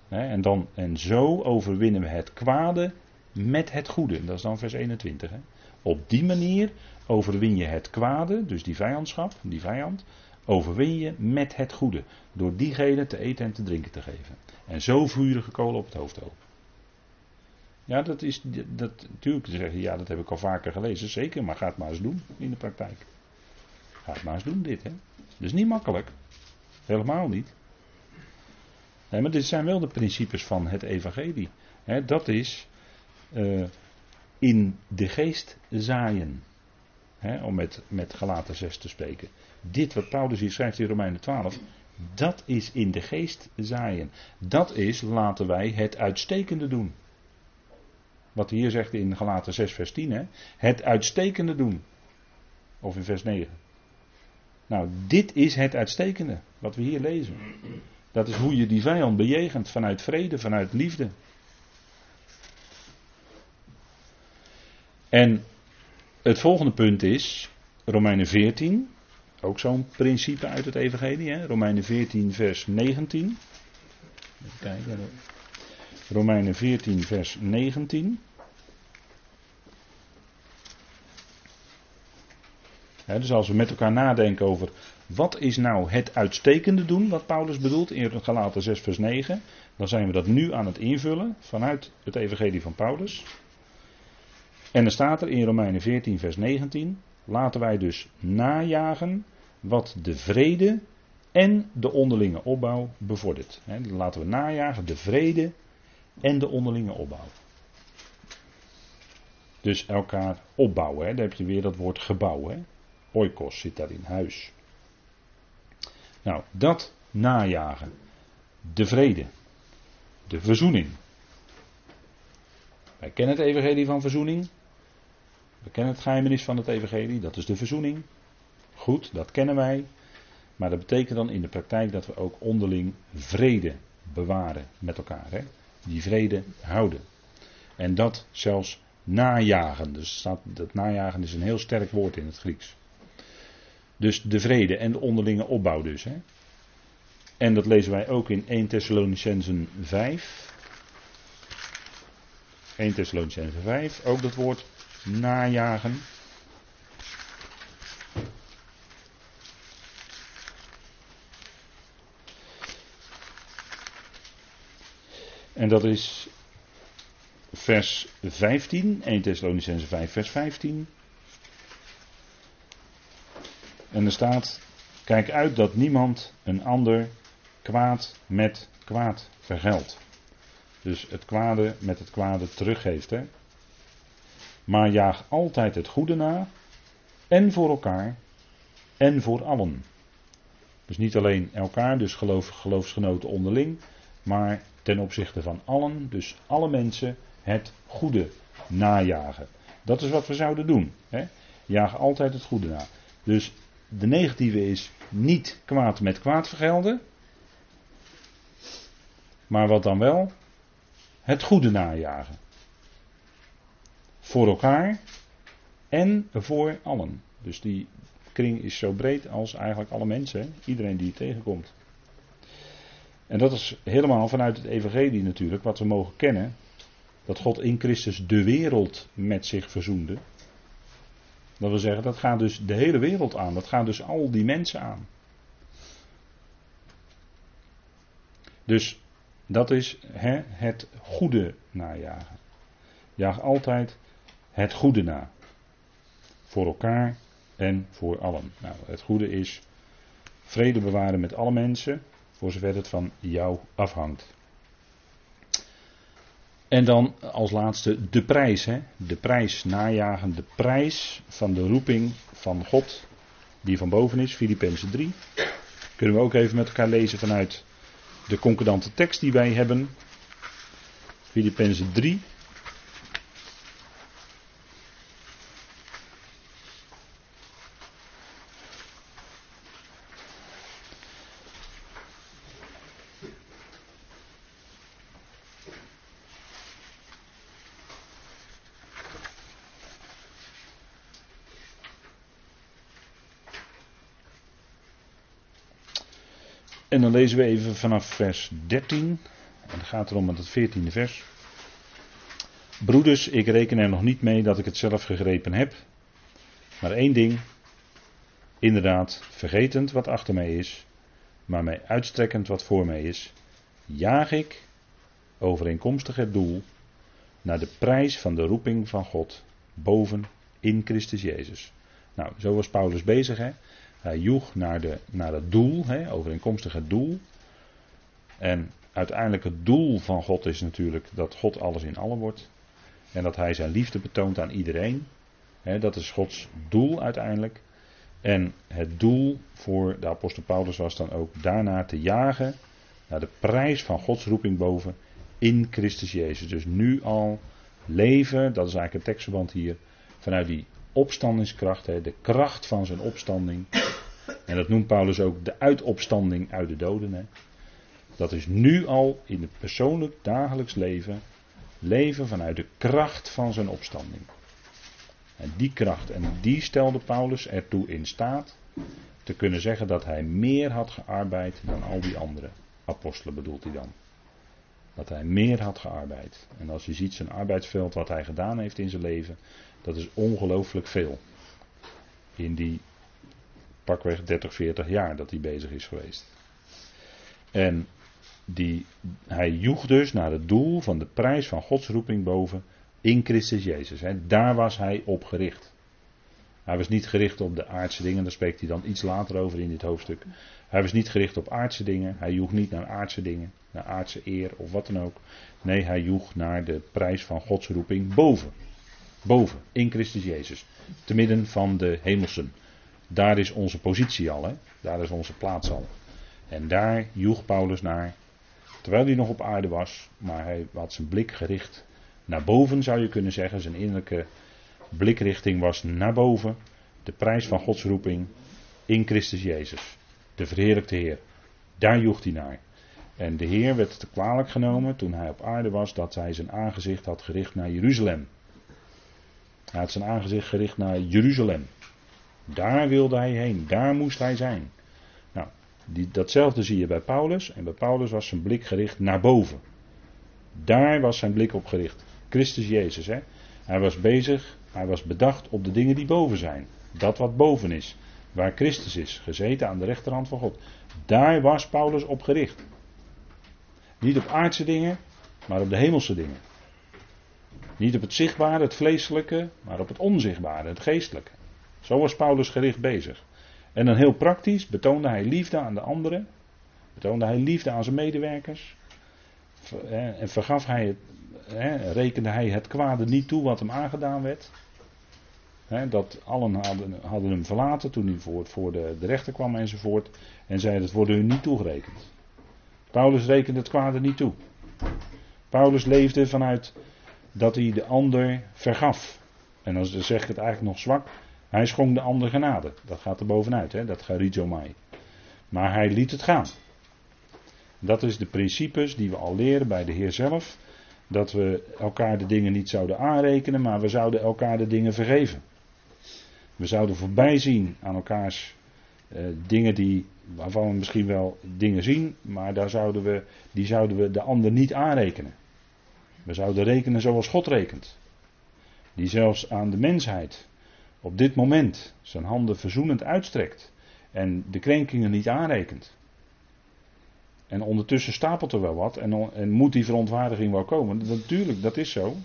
en, dan, en zo overwinnen we het kwade met het goede. Dat is dan vers 21. Hè. Op die manier overwin je het kwade, dus die vijandschap, die vijand, overwin je met het goede. Door diegene te eten en te drinken te geven. En zo vurige kolen op het hoofd open. Ja, dat is dat, natuurlijk te zeggen, ja, dat heb ik al vaker gelezen, zeker, maar ga het maar eens doen in de praktijk. Ga het maar eens doen, dit, hè. Dus niet makkelijk. Helemaal niet. Maar dit zijn wel de principes van het evangelie. dat is uh, in de geest zaaien. om met, met Galaten 6 te spreken. Dit wat Paulus hier schrijft in Romeinen 12, dat is in de geest zaaien. Dat is, laten wij het uitstekende doen. Wat hij hier zegt in Galaten 6 vers 10, hè? het uitstekende doen. Of in vers 9. Nou, dit is het uitstekende, wat we hier lezen. Dat is hoe je die vijand bejegent vanuit vrede, vanuit liefde. En het volgende punt is Romeinen 14. Ook zo'n principe uit het Evangelie. Hè? Romeinen 14, vers 19. Even kijken. Romeinen 14, vers 19. dus als we met elkaar nadenken over wat is nou het uitstekende doen, wat Paulus bedoelt in Galaten 6, vers 9, dan zijn we dat nu aan het invullen vanuit het Evangelie van Paulus. En er staat er in Romeinen 14, vers 19: Laten wij dus najagen wat de vrede en de onderlinge opbouw bevordert. laten we najagen de vrede en de onderlinge opbouw. Dus elkaar opbouwen. Hè. Daar heb je weer dat woord gebouw. Hè. Oikos zit daarin, huis. Nou, dat najagen. De vrede. De verzoening. Wij kennen het evangelie van verzoening. We kennen het geheimenis van het evangelie, dat is de verzoening. Goed, dat kennen wij. Maar dat betekent dan in de praktijk dat we ook onderling vrede bewaren met elkaar. Hè? Die vrede houden. En dat zelfs najagen. Dus dat najagen is een heel sterk woord in het Grieks. Dus de vrede en de onderlinge opbouw dus. Hè? En dat lezen wij ook in 1 Thessalonicensen 5. 1 Thessalonicensen 5, ook dat woord najagen. En dat is vers 15, 1 Thessalonicense 5, vers 15. En er staat: Kijk uit dat niemand een ander kwaad met kwaad vergeldt. Dus het kwade met het kwade teruggeeft. Hè? Maar jaag altijd het goede na. En voor elkaar. En voor allen. Dus niet alleen elkaar, dus geloof, geloofsgenoten onderling. Maar ten opzichte van allen, dus alle mensen, het goede najagen. Dat is wat we zouden doen. Hè? Jaag altijd het goede na. Dus de negatieve is niet kwaad met kwaad vergelden. Maar wat dan wel? Het goede najagen. Voor elkaar en voor allen. Dus die kring is zo breed als eigenlijk alle mensen. Iedereen die je tegenkomt. En dat is helemaal vanuit het evangelie natuurlijk wat we mogen kennen. Dat God in Christus de wereld met zich verzoende. Dat wil zeggen, dat gaat dus de hele wereld aan. Dat gaat dus al die mensen aan. Dus dat is hè, het goede najagen. Jaag altijd het goede na. Voor elkaar en voor allen. Nou, het goede is vrede bewaren met alle mensen, voor zover het van jou afhangt. En dan als laatste de prijs. Hè? De prijs najagen, de prijs van de roeping van God, die van boven is, Filippenzen 3. Kunnen we ook even met elkaar lezen vanuit de concordante tekst die wij hebben. Filippenzen 3. Lezen we even vanaf vers 13. En dan gaat het om met het 14e vers. Broeders, ik reken er nog niet mee dat ik het zelf gegrepen heb. Maar één ding. Inderdaad, vergetend wat achter mij is. Maar mij uitstrekkend wat voor mij is. Jaag ik, overeenkomstig het doel. Naar de prijs van de roeping van God. Boven in Christus Jezus. Nou, zo was Paulus bezig. Hè? Hij joeg naar, de, naar het doel, hè, overeenkomstig het doel. En uiteindelijk het doel van God is natuurlijk dat God alles in allen wordt. En dat hij zijn liefde betoont aan iedereen. Hè, dat is Gods doel uiteindelijk. En het doel voor de apostel Paulus was dan ook daarna te jagen naar de prijs van Gods roeping boven in Christus Jezus. Dus nu al leven, dat is eigenlijk het tekstverband hier, vanuit die opstandingskracht, de kracht van zijn opstanding. En dat noemt Paulus ook de uitopstanding uit de doden. Hè. Dat is nu al in het persoonlijk dagelijks leven, leven vanuit de kracht van zijn opstanding. En die kracht, en die stelde Paulus ertoe in staat te kunnen zeggen dat hij meer had gearbeid dan al die andere apostelen, bedoelt hij dan. Dat hij meer had gearbeid. En als je ziet zijn arbeidsveld, wat hij gedaan heeft in zijn leven, dat is ongelooflijk veel. In die pakweg 30, 40 jaar dat hij bezig is geweest. En die, hij joeg dus naar het doel van de prijs van Gods roeping boven in Christus Jezus. Daar was hij op gericht. Hij was niet gericht op de aardse dingen, daar spreekt hij dan iets later over in dit hoofdstuk. Hij was niet gericht op aardse dingen, hij joeg niet naar aardse dingen, naar aardse eer of wat dan ook. Nee, hij joeg naar de prijs van Gods roeping boven. Boven, in Christus Jezus. Te midden van de hemelsen. Daar is onze positie al, hè? daar is onze plaats al. En daar joeg Paulus naar, terwijl hij nog op aarde was, maar hij had zijn blik gericht naar boven, zou je kunnen zeggen. Zijn innerlijke blikrichting was naar boven. De prijs van Gods roeping in Christus Jezus, de verheerlijkte Heer. Daar joeg hij naar. En de Heer werd te kwalijk genomen toen hij op aarde was dat hij zijn aangezicht had gericht naar Jeruzalem. Hij had zijn aangezicht gericht naar Jeruzalem. Daar wilde hij heen, daar moest hij zijn. Nou, die, datzelfde zie je bij Paulus. En bij Paulus was zijn blik gericht naar boven. Daar was zijn blik op gericht. Christus Jezus. Hè? Hij was bezig, hij was bedacht op de dingen die boven zijn. Dat wat boven is. Waar Christus is, gezeten aan de rechterhand van God. Daar was Paulus op gericht. Niet op aardse dingen, maar op de hemelse dingen. Niet op het zichtbare, het vleeselijke, maar op het onzichtbare, het geestelijke. Zo was Paulus gericht bezig. En dan heel praktisch betoonde hij liefde aan de anderen. Betoonde hij liefde aan zijn medewerkers. En vergaf hij het, rekende hij het kwade niet toe wat hem aangedaan werd. Dat allen hadden, hadden hem verlaten toen hij voor, voor de, de rechter kwam enzovoort. En zei dat wordt u niet toegerekend. Paulus rekende het kwade niet toe. Paulus leefde vanuit dat hij de ander vergaf. En dan zeg ik het eigenlijk nog zwak. Hij schonk de ander genade. Dat gaat er bovenuit, hè? dat mai. Maar hij liet het gaan. Dat is de principes die we al leren bij de Heer zelf. Dat we elkaar de dingen niet zouden aanrekenen, maar we zouden elkaar de dingen vergeven. We zouden voorbij zien aan elkaars eh, dingen die, waarvan we misschien wel dingen zien, maar daar zouden we, die zouden we de ander niet aanrekenen. We zouden rekenen zoals God rekent. Die zelfs aan de mensheid op dit moment zijn handen verzoenend uitstrekt en de krenkingen niet aanrekent. En ondertussen stapelt er wel wat en, en moet die verontwaardiging wel komen. Natuurlijk, dat is zo.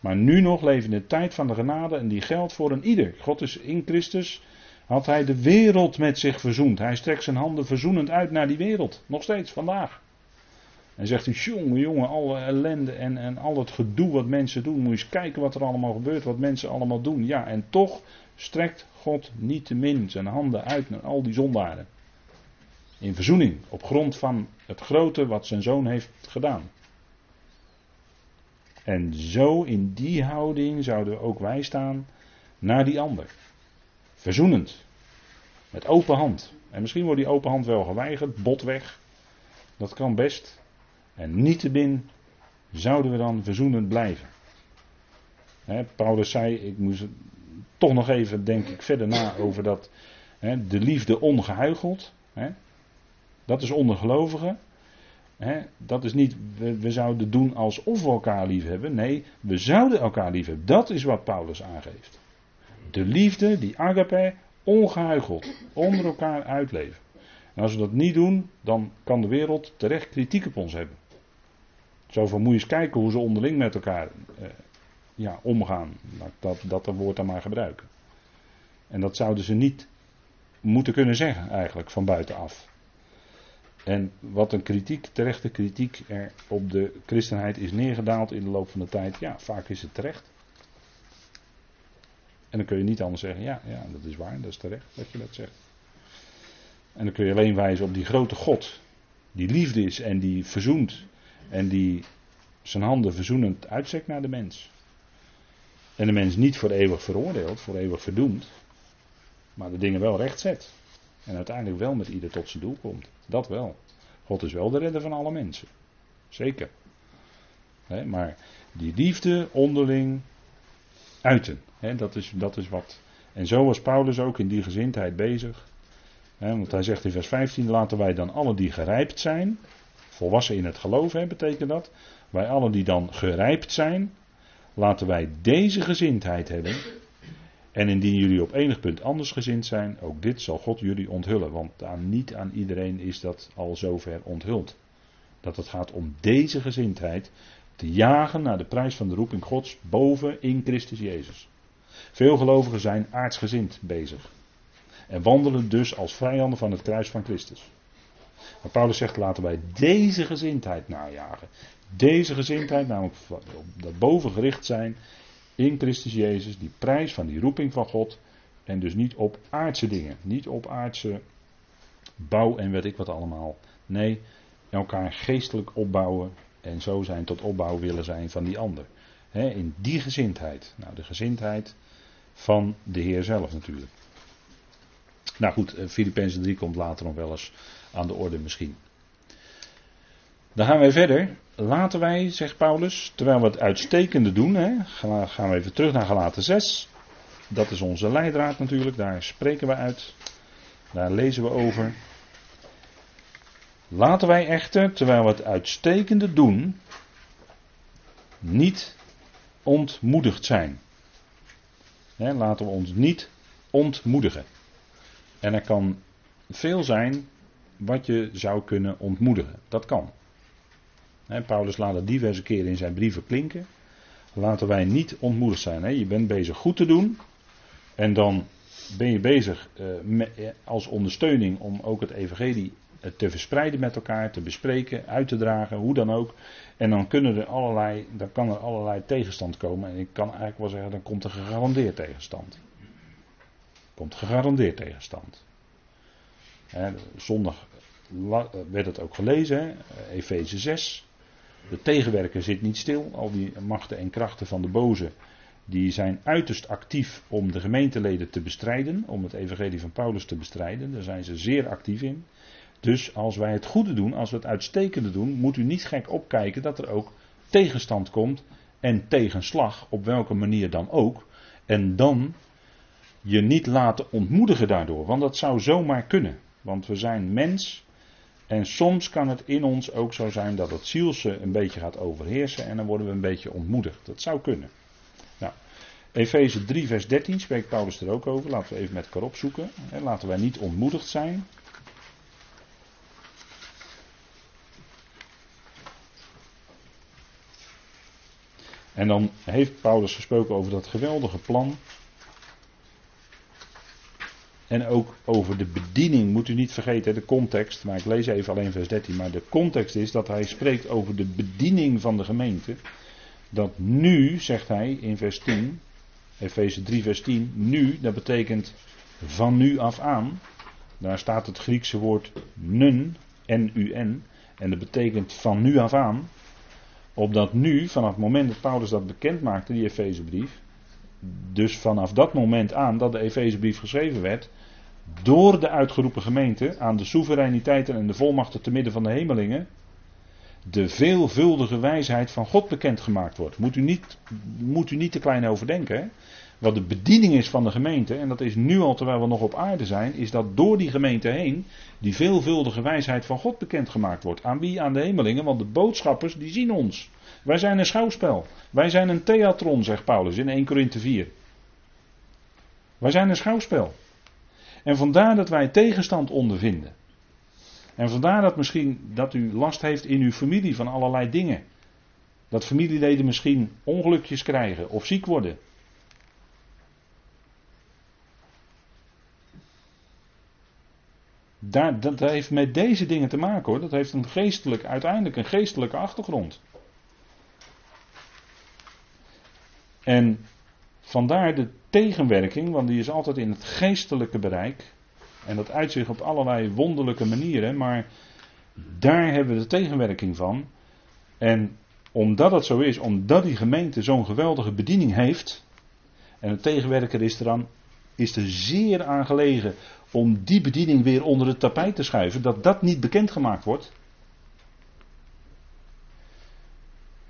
Maar nu nog leven in de tijd van de genade en die geldt voor een ieder. God is in Christus, had hij de wereld met zich verzoend. Hij strekt zijn handen verzoenend uit naar die wereld. Nog steeds, vandaag. En zegt hij, jongen, jongen, alle ellende en, en al het gedoe wat mensen doen. Moet je eens kijken wat er allemaal gebeurt, wat mensen allemaal doen. Ja, en toch strekt God niet te min zijn handen uit naar al die zondaren. In verzoening, op grond van het grote wat zijn zoon heeft gedaan. En zo in die houding zouden ook wij staan naar die ander. Verzoenend. Met open hand. En misschien wordt die open hand wel geweigerd, bot weg. Dat kan best. En niettemin zouden we dan verzoenend blijven. Paulus zei, ik moest toch nog even, denk ik, verder na over dat de liefde ongehuigeld. dat is ondergelovigen. dat is niet, we, we, zouden doen alsof we elkaar lief hebben. Nee, we zouden elkaar lief hebben. Dat is wat Paulus aangeeft. De liefde, die agape, ongehuigeld, onder elkaar uitleven. En als we dat niet doen, dan kan de wereld terecht kritiek op ons hebben. Zo moet je eens kijken hoe ze onderling met elkaar eh, ja, omgaan. Dat, dat, dat woord dan maar gebruiken. En dat zouden ze niet moeten kunnen zeggen eigenlijk van buitenaf. En wat een kritiek, terechte kritiek er op de christenheid is neergedaald in de loop van de tijd, ja, vaak is het terecht. En dan kun je niet anders zeggen, ja, ja, dat is waar, dat is terecht dat je dat zegt. En dan kun je alleen wijzen op die grote God, die liefde is en die verzoent en die zijn handen verzoenend uitzet naar de mens. En de mens niet voor eeuwig veroordeeld, voor eeuwig verdoemd. Maar de dingen wel recht zet. En uiteindelijk wel met ieder tot zijn doel komt. Dat wel. God is wel de redder van alle mensen. Zeker. maar die liefde onderling uiten. dat, is, dat is wat. En zo was Paulus ook in die gezindheid bezig. want hij zegt in vers 15: Laten wij dan alle die gerijpt zijn volwassen in het geloof, betekent dat. Wij allen die dan gerijpt zijn, laten wij deze gezindheid hebben. En indien jullie op enig punt anders gezind zijn, ook dit zal God jullie onthullen. Want aan, niet aan iedereen is dat al zover onthuld. Dat het gaat om deze gezindheid te jagen naar de prijs van de roeping Gods boven in Christus Jezus. Veel gelovigen zijn aardsgezind bezig. En wandelen dus als vijanden van het kruis van Christus. Maar Paulus zegt, laten wij deze gezindheid najagen. Deze gezindheid, namelijk dat boven gericht zijn in Christus Jezus, die prijs van die roeping van God. En dus niet op aardse dingen, niet op aardse bouw en weet ik wat allemaal. Nee, elkaar geestelijk opbouwen en zo zijn tot opbouw willen zijn van die ander. in die gezindheid. Nou, de gezindheid van de Heer zelf natuurlijk. Nou goed, eh, Filippenzen 3 komt later nog wel eens aan de orde misschien. Dan gaan wij verder. Laten wij, zegt Paulus, terwijl we het uitstekende doen, hè, gaan we even terug naar Galaten 6. Dat is onze leidraad natuurlijk, daar spreken we uit. Daar lezen we over. Laten wij echter, terwijl we het uitstekende doen, niet ontmoedigd zijn. laten we ons niet ontmoedigen. En er kan veel zijn wat je zou kunnen ontmoedigen. Dat kan. Paulus laat het diverse keren in zijn brieven klinken. Laten wij niet ontmoedigd zijn. Je bent bezig goed te doen. En dan ben je bezig eh, eh, als ondersteuning om ook het evangelie eh, te verspreiden met elkaar, te bespreken, uit te dragen, hoe dan ook. En dan, kunnen er allerlei, dan kan er allerlei tegenstand komen. En ik kan eigenlijk wel zeggen, dan komt er gegarandeerd tegenstand. Komt gegarandeerd tegenstand. Zondag werd het ook gelezen, Efeze 6. De tegenwerker zit niet stil. Al die machten en krachten van de boze die zijn uiterst actief om de gemeenteleden te bestrijden, om het evangelie van Paulus te bestrijden. Daar zijn ze zeer actief in. Dus als wij het goede doen, als we het uitstekende doen, moet u niet gek opkijken dat er ook tegenstand komt en tegenslag, op welke manier dan ook. En dan je niet laten ontmoedigen daardoor, want dat zou zomaar kunnen. Want we zijn mens en soms kan het in ons ook zo zijn dat het zielse een beetje gaat overheersen en dan worden we een beetje ontmoedigd. Dat zou kunnen. Nou, Efeze 3, vers 13 spreekt Paulus er ook over. Laten we even met elkaar opzoeken. Laten wij niet ontmoedigd zijn. En dan heeft Paulus gesproken over dat geweldige plan en ook over de bediening, moet u niet vergeten, de context, maar ik lees even alleen vers 13, maar de context is dat hij spreekt over de bediening van de gemeente. Dat nu, zegt hij in vers 10, Efeze 3 vers 10, nu, dat betekent van nu af aan. Daar staat het Griekse woord nun, N-U-N, en dat betekent van nu af aan. Opdat nu, vanaf het moment dat Paulus dat bekend maakte, die Efezebrief, dus vanaf dat moment aan dat de Efezebrief geschreven werd, door de uitgeroepen gemeente aan de soevereiniteiten en de volmachten te midden van de hemelingen de veelvuldige wijsheid van God bekendgemaakt wordt. Moet u niet, moet u niet te klein overdenken. Hè? Wat de bediening is van de gemeente, en dat is nu al terwijl we nog op aarde zijn, is dat door die gemeente heen die veelvuldige wijsheid van God bekendgemaakt wordt. Aan wie? Aan de hemelingen, want de boodschappers die zien ons. Wij zijn een schouwspel. Wij zijn een theatron, zegt Paulus in 1 Korinthe 4. Wij zijn een schouwspel. En vandaar dat wij tegenstand ondervinden. En vandaar dat misschien dat u last heeft in uw familie van allerlei dingen. Dat familieleden misschien ongelukjes krijgen of ziek worden. Dat heeft met deze dingen te maken hoor. Dat heeft een geestelijk, uiteindelijk een geestelijke achtergrond. En vandaar de tegenwerking, want die is altijd in het geestelijke bereik. En dat uitzicht op allerlei wonderlijke manieren, maar daar hebben we de tegenwerking van. En omdat het zo is, omdat die gemeente zo'n geweldige bediening heeft, en de tegenwerker is er dan, is er zeer aan gelegen om die bediening weer onder het tapijt te schuiven, dat dat niet bekendgemaakt wordt.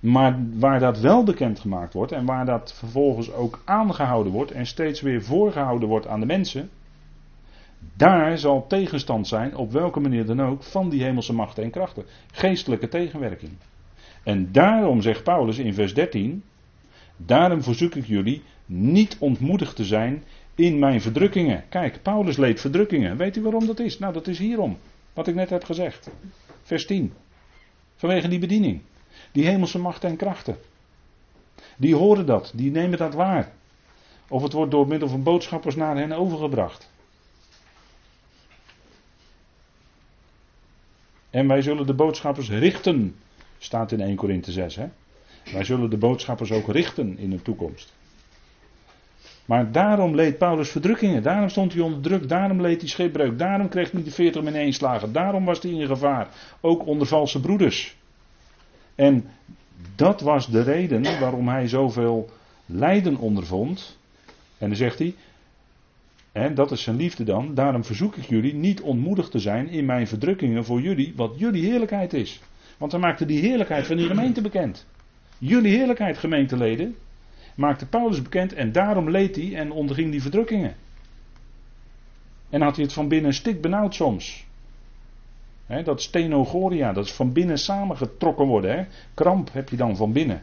Maar waar dat wel bekendgemaakt wordt en waar dat vervolgens ook aangehouden wordt en steeds weer voorgehouden wordt aan de mensen, Daar zal tegenstand zijn, op welke manier dan ook, van die hemelse machten en krachten. Geestelijke tegenwerking. En daarom zegt Paulus in vers 13: Daarom verzoek ik jullie niet ontmoedigd te zijn in mijn verdrukkingen. Kijk, Paulus leed verdrukkingen. Weet u waarom dat is? Nou, dat is hierom. Wat ik net heb gezegd. Vers 10. Vanwege die bediening. Die hemelse machten en krachten. Die horen dat, die nemen dat waar. Of het wordt door middel van boodschappers naar hen overgebracht. En wij zullen de boodschappers richten, staat in 1 Korinthe 6. Hè? Wij zullen de boodschappers ook richten in de toekomst. Maar daarom leed Paulus verdrukkingen. Daarom stond hij onder druk. Daarom leed hij schipbreuk. Daarom kreeg hij de 40 min 1 slagen. Daarom was hij in gevaar. Ook onder valse broeders. En dat was de reden waarom hij zoveel lijden ondervond. En dan zegt hij. Dat is zijn liefde dan. Daarom verzoek ik jullie niet ontmoedigd te zijn in mijn verdrukkingen voor jullie. Wat jullie heerlijkheid is. Want hij maakte die heerlijkheid van die gemeente bekend. Jullie heerlijkheid, gemeenteleden maakte Paulus bekend en daarom leed hij en onderging die verdrukkingen. En had hij het van binnen stik benauwd soms. Dat stenogoria, dat is van binnen samengetrokken worden. Kramp heb je dan van binnen.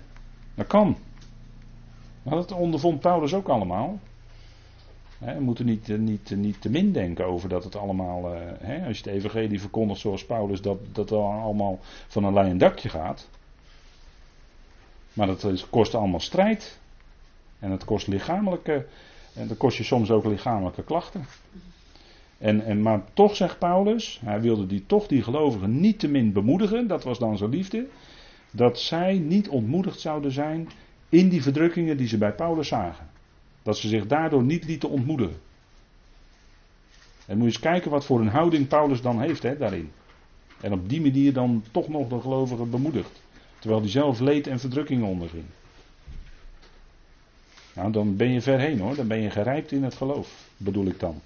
Dat kan. Maar dat ondervond Paulus ook allemaal. we moeten niet, eh, niet, eh, niet te min denken over dat het allemaal, eh, als je het evangelie verkondigt zoals Paulus, dat dat allemaal van een lijn dakje gaat. Maar dat kost allemaal strijd. En het kost lichamelijke, en dat kost je soms ook lichamelijke klachten. En, en, maar toch zegt Paulus, hij wilde die, toch die gelovigen niet te min bemoedigen, dat was dan zijn liefde, dat zij niet ontmoedigd zouden zijn in die verdrukkingen die ze bij Paulus zagen. Dat ze zich daardoor niet lieten ontmoedigen. En moet je eens kijken wat voor een houding Paulus dan heeft hè, daarin. En op die manier dan toch nog de gelovigen bemoedigt. Terwijl hij zelf leed en verdrukkingen onderging. Nou, dan ben je ver heen hoor. Dan ben je gerijpt in het geloof, bedoel ik dan.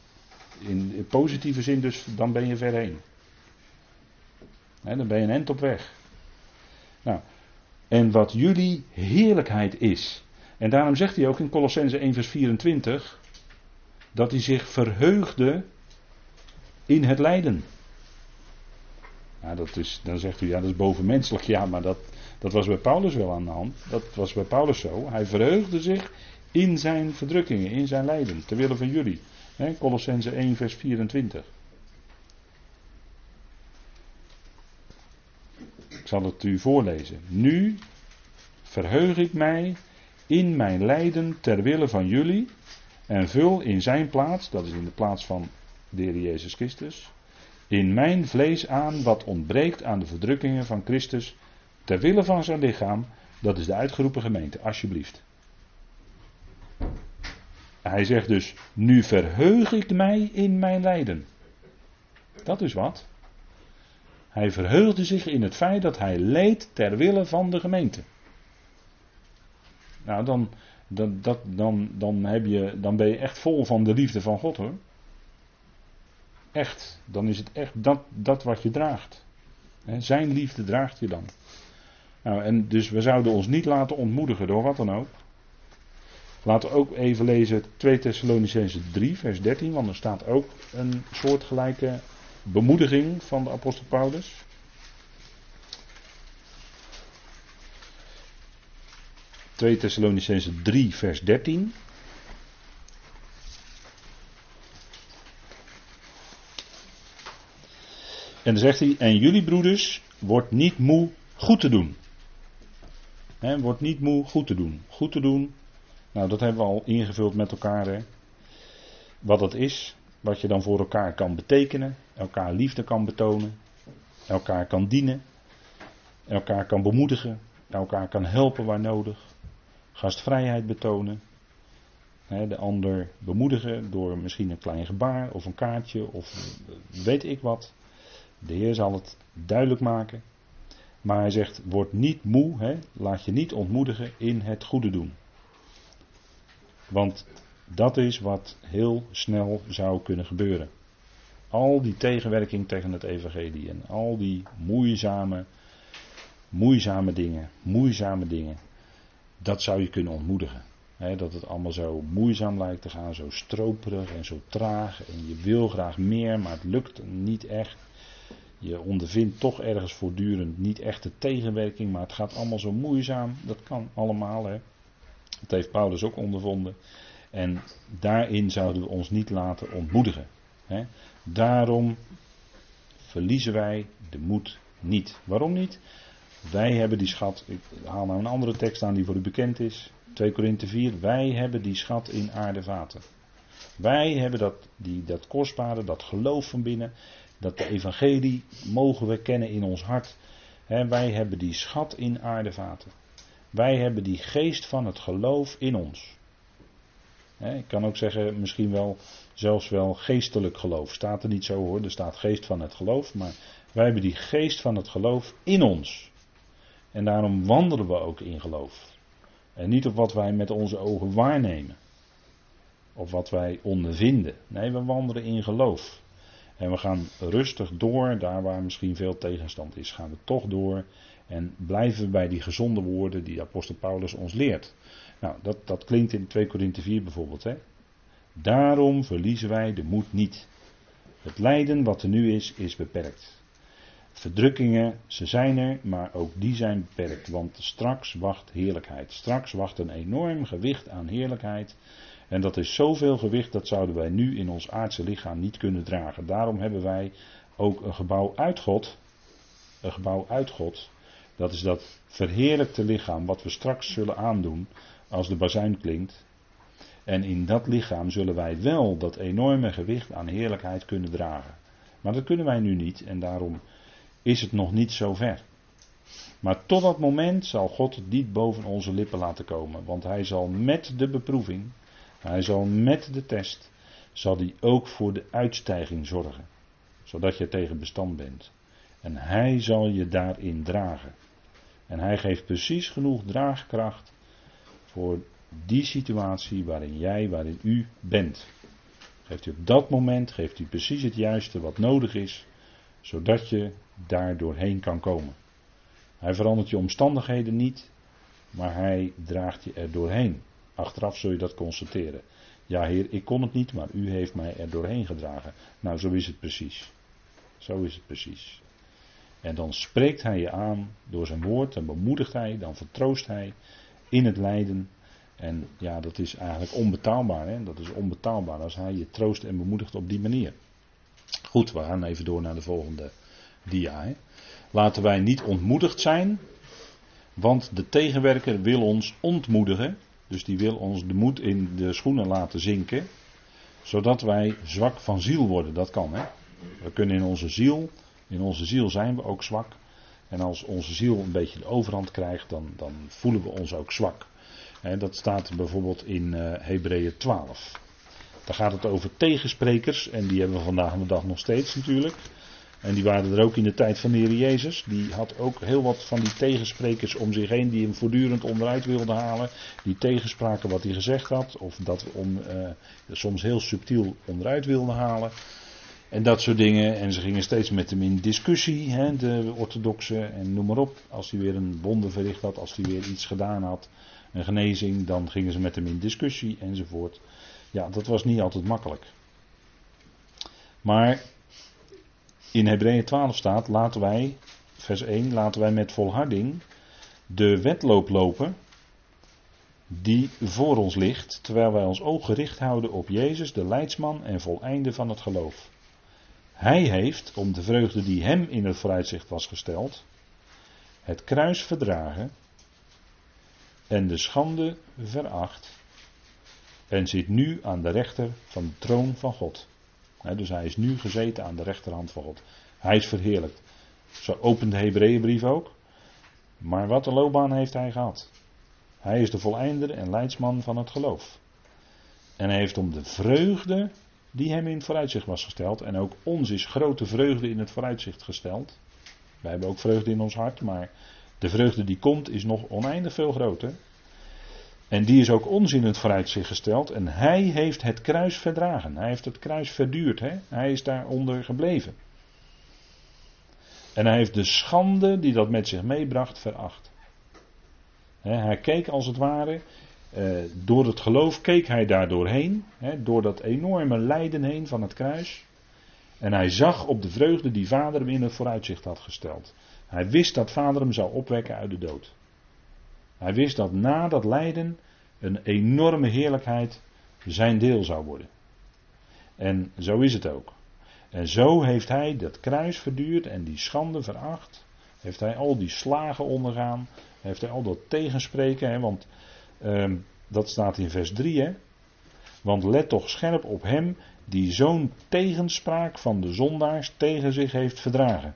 In, positieve zin dus, dan ben je ver heen. dan ben je een end op weg. Nou, en wat jullie heerlijkheid is. En daarom zegt hij ook in Colossense 1 vers 24, dat hij zich verheugde in het lijden. Nou, dat is, dan zegt u, ja, dat is bovenmenselijk. Ja, maar dat, dat was bij Paulus wel aan de hand. Dat was bij Paulus zo. Hij verheugde zich in zijn verdrukkingen, in zijn lijden, ter wille van jullie. Colossense 1, vers 24. Ik zal het u voorlezen. Nu verheug ik mij in mijn lijden ter wille van jullie en vul in zijn plaats, dat is in de plaats van de Heer Jezus Christus, in mijn vlees aan wat ontbreekt aan de verdrukkingen van Christus ter wille van zijn lichaam, dat is de uitgeroepen gemeente, alsjeblieft. Hij zegt dus, nu verheug ik mij in mijn lijden. Dat is wat. Hij verheugde zich in het feit dat hij leed ter wille van de gemeente. Nou, dan, dan, dat, dan, dan, heb je, dan ben je echt vol van de liefde van God hoor. Echt, dan is het echt dat, dat wat je draagt. Zijn liefde draagt je dan. Nou, en dus we zouden ons niet laten ontmoedigen door wat dan ook. Laten we ook even lezen 2 Thessalonicense 3, vers 13, want er staat ook een soortgelijke bemoediging van de apostel Paulus. ...2 Thessalonicense 3 vers 13... En dan zegt hij, en jullie broeders, wordt niet moe goed te doen. Wordt niet moe goed te doen. Goed te doen nou, dat hebben we al ingevuld met elkaar. Hè. Wat dat is, wat je dan voor elkaar kan betekenen, elkaar liefde kan betonen, elkaar kan dienen, elkaar kan bemoedigen, elkaar kan helpen waar nodig, gastvrijheid betonen, de ander bemoedigen door misschien een klein gebaar of een kaartje of weet ik wat. De Heer zal het duidelijk maken. Maar hij zegt, word niet moe, hè, laat je niet ontmoedigen in het goede doen. Want dat is wat heel snel zou kunnen gebeuren. Al die tegenwerking tegen het evangelie en al die moeizame, moeizame dingen, moeizame dingen, dat zou je kunnen ontmoedigen. dat het allemaal zo moeizaam lijkt te gaan, zo stroperig en zo traag. En je wil graag meer, maar het lukt niet echt. Je ondervindt toch ergens voortdurend niet echt de tegenwerking, maar het gaat allemaal zo moeizaam. Dat kan allemaal. Hè. Dat heeft Paulus ook ondervonden. En daarin zouden we ons niet laten ontmoedigen. Daarom verliezen wij de moed niet. Waarom niet? Wij hebben die schat, ik haal nou een andere tekst aan die voor u bekend is. 2 Korinthe 4, wij hebben die schat in aardevaten. Wij hebben dat, die, dat kostbare, dat geloof van binnen, dat de evangelie mogen we kennen in ons hart. wij hebben die schat in aardevaten. Wij hebben die geest van het geloof in ons. ik kan ook zeggen, misschien wel, zelfs wel geestelijk geloof. Staat er niet zo hoor, er staat geest van het geloof, maar wij hebben die geest van het geloof in ons. En daarom wandelen we ook in geloof. En niet op wat wij met onze ogen waarnemen. Of wat wij ondervinden. Nee, we wandelen in geloof. En we gaan rustig door, daar waar misschien veel tegenstand is, gaan we toch door. En blijven we bij die gezonde woorden die apostel Paulus ons leert. Nou, dat, dat klinkt in 2 Korinthe 4 bijvoorbeeld. Hè? Daarom verliezen wij de moed niet. Het lijden wat er nu is, is beperkt. Verdrukkingen, ze zijn er, maar ook die zijn beperkt. Want straks wacht heerlijkheid. Straks wacht een enorm gewicht aan heerlijkheid. En dat is zoveel gewicht, dat zouden wij nu in ons aardse lichaam niet kunnen dragen. Daarom hebben wij ook een gebouw uit God. Een gebouw uit God. Dat is dat verheerlijkte lichaam wat we straks zullen aandoen als de bazuin klinkt. En in dat lichaam zullen wij wel dat enorme gewicht aan heerlijkheid kunnen dragen. Maar dat kunnen wij nu niet en daarom is het nog niet zo ver. Maar tot dat moment zal God het niet boven onze lippen laten komen. Want hij zal met de beproeving, hij zal met de test, zal hij ook voor de uitstijging zorgen. Zodat je tegen bestand bent. En hij zal je daarin dragen. En hij geeft precies genoeg draagkracht voor die situatie waarin jij, waarin u bent. Geeft u op dat moment, geeft u precies het juiste wat nodig is, zodat je daar doorheen kan komen. Hij verandert je omstandigheden niet, maar hij draagt je er doorheen. Achteraf zul je dat constateren. Ja, Heer, ik kon het niet, maar u heeft mij er doorheen gedragen. Nou, zo is het precies. Zo is het precies. En dan spreekt hij je aan door zijn woord, dan bemoedigt hij, dan vertroost hij in het lijden. En ja, dat is eigenlijk onbetaalbaar. Hè? Dat is onbetaalbaar als hij je troost en bemoedigt op die manier. Goed, we gaan even door naar de volgende dia. Hè. Laten wij niet ontmoedigd zijn, want de tegenwerker wil ons ontmoedigen. Dus die wil ons de moed in de schoenen laten zinken, zodat wij zwak van ziel worden. Dat kan, hè. We kunnen in onze ziel, in onze ziel zijn we ook zwak. En als onze ziel een beetje de overhand krijgt, dan, dan voelen we ons ook zwak. dat staat bijvoorbeeld in uh, Hebreeën 12. Daar gaat het over tegensprekers, en die hebben we vandaag de dag nog steeds natuurlijk. En die waren er ook in de tijd van de Heer Jezus. Die had ook heel wat van die tegensprekers om zich heen die hem voortdurend onderuit wilden halen. Die tegenspraken wat hij gezegd had. Of dat om, uh, soms heel subtiel onderuit wilden halen. En dat soort dingen. En ze gingen steeds met hem in discussie, hè, de orthodoxen en noem maar op. Als hij weer een wonder verricht had, als hij weer iets gedaan had, een genezing, dan gingen ze met hem in discussie enzovoort. Ja, dat was niet altijd makkelijk. Maar in Hebreeën 12 staat, laten wij, vers 1, laten wij met volharding de wedloop lopen die voor ons ligt, terwijl wij ons oog gericht houden op Jezus, de leidsman en voleinde van het geloof. Hij heeft, om de vreugde die hem in het vooruitzicht was gesteld, het kruis verdragen en de schande veracht en zit nu aan de rechter van de troon van God dus hij is nu gezeten aan de rechterhand van God. Hij is verheerlijkt. Zo opent de Hebreeënbrief ook. Maar wat een loopbaan heeft hij gehad. Hij is de voleinder en leidsman van het geloof. En hij heeft om de vreugde die hem in vooruitzicht was gesteld. En ook ons is grote vreugde in het vooruitzicht gesteld. Wij hebben ook vreugde in ons hart, maar de vreugde die komt is nog oneindig veel groter. En die is ook ons in het vooruitzicht gesteld. En hij heeft het kruis verdragen. Hij heeft het kruis verduurd. Hè? Hij is daaronder gebleven. En hij heeft de schande die dat met zich meebracht veracht. hij keek als het ware door het geloof keek hij daar doorheen, hè, door dat enorme lijden heen van het kruis. En hij zag op de vreugde die vader hem in het vooruitzicht had gesteld. Hij wist dat vader hem zou opwekken uit de dood. Hij wist dat na dat lijden een enorme heerlijkheid zijn deel zou worden. En zo is het ook. En zo heeft hij dat kruis verduurd en die schande veracht. Heeft hij al die slagen ondergaan. Heeft hij al dat tegenspreken. Hè, want ehm, dat staat in vers 3. Hè. Want let toch scherp op hem die zo'n tegenspraak van de zondaars tegen zich heeft verdragen.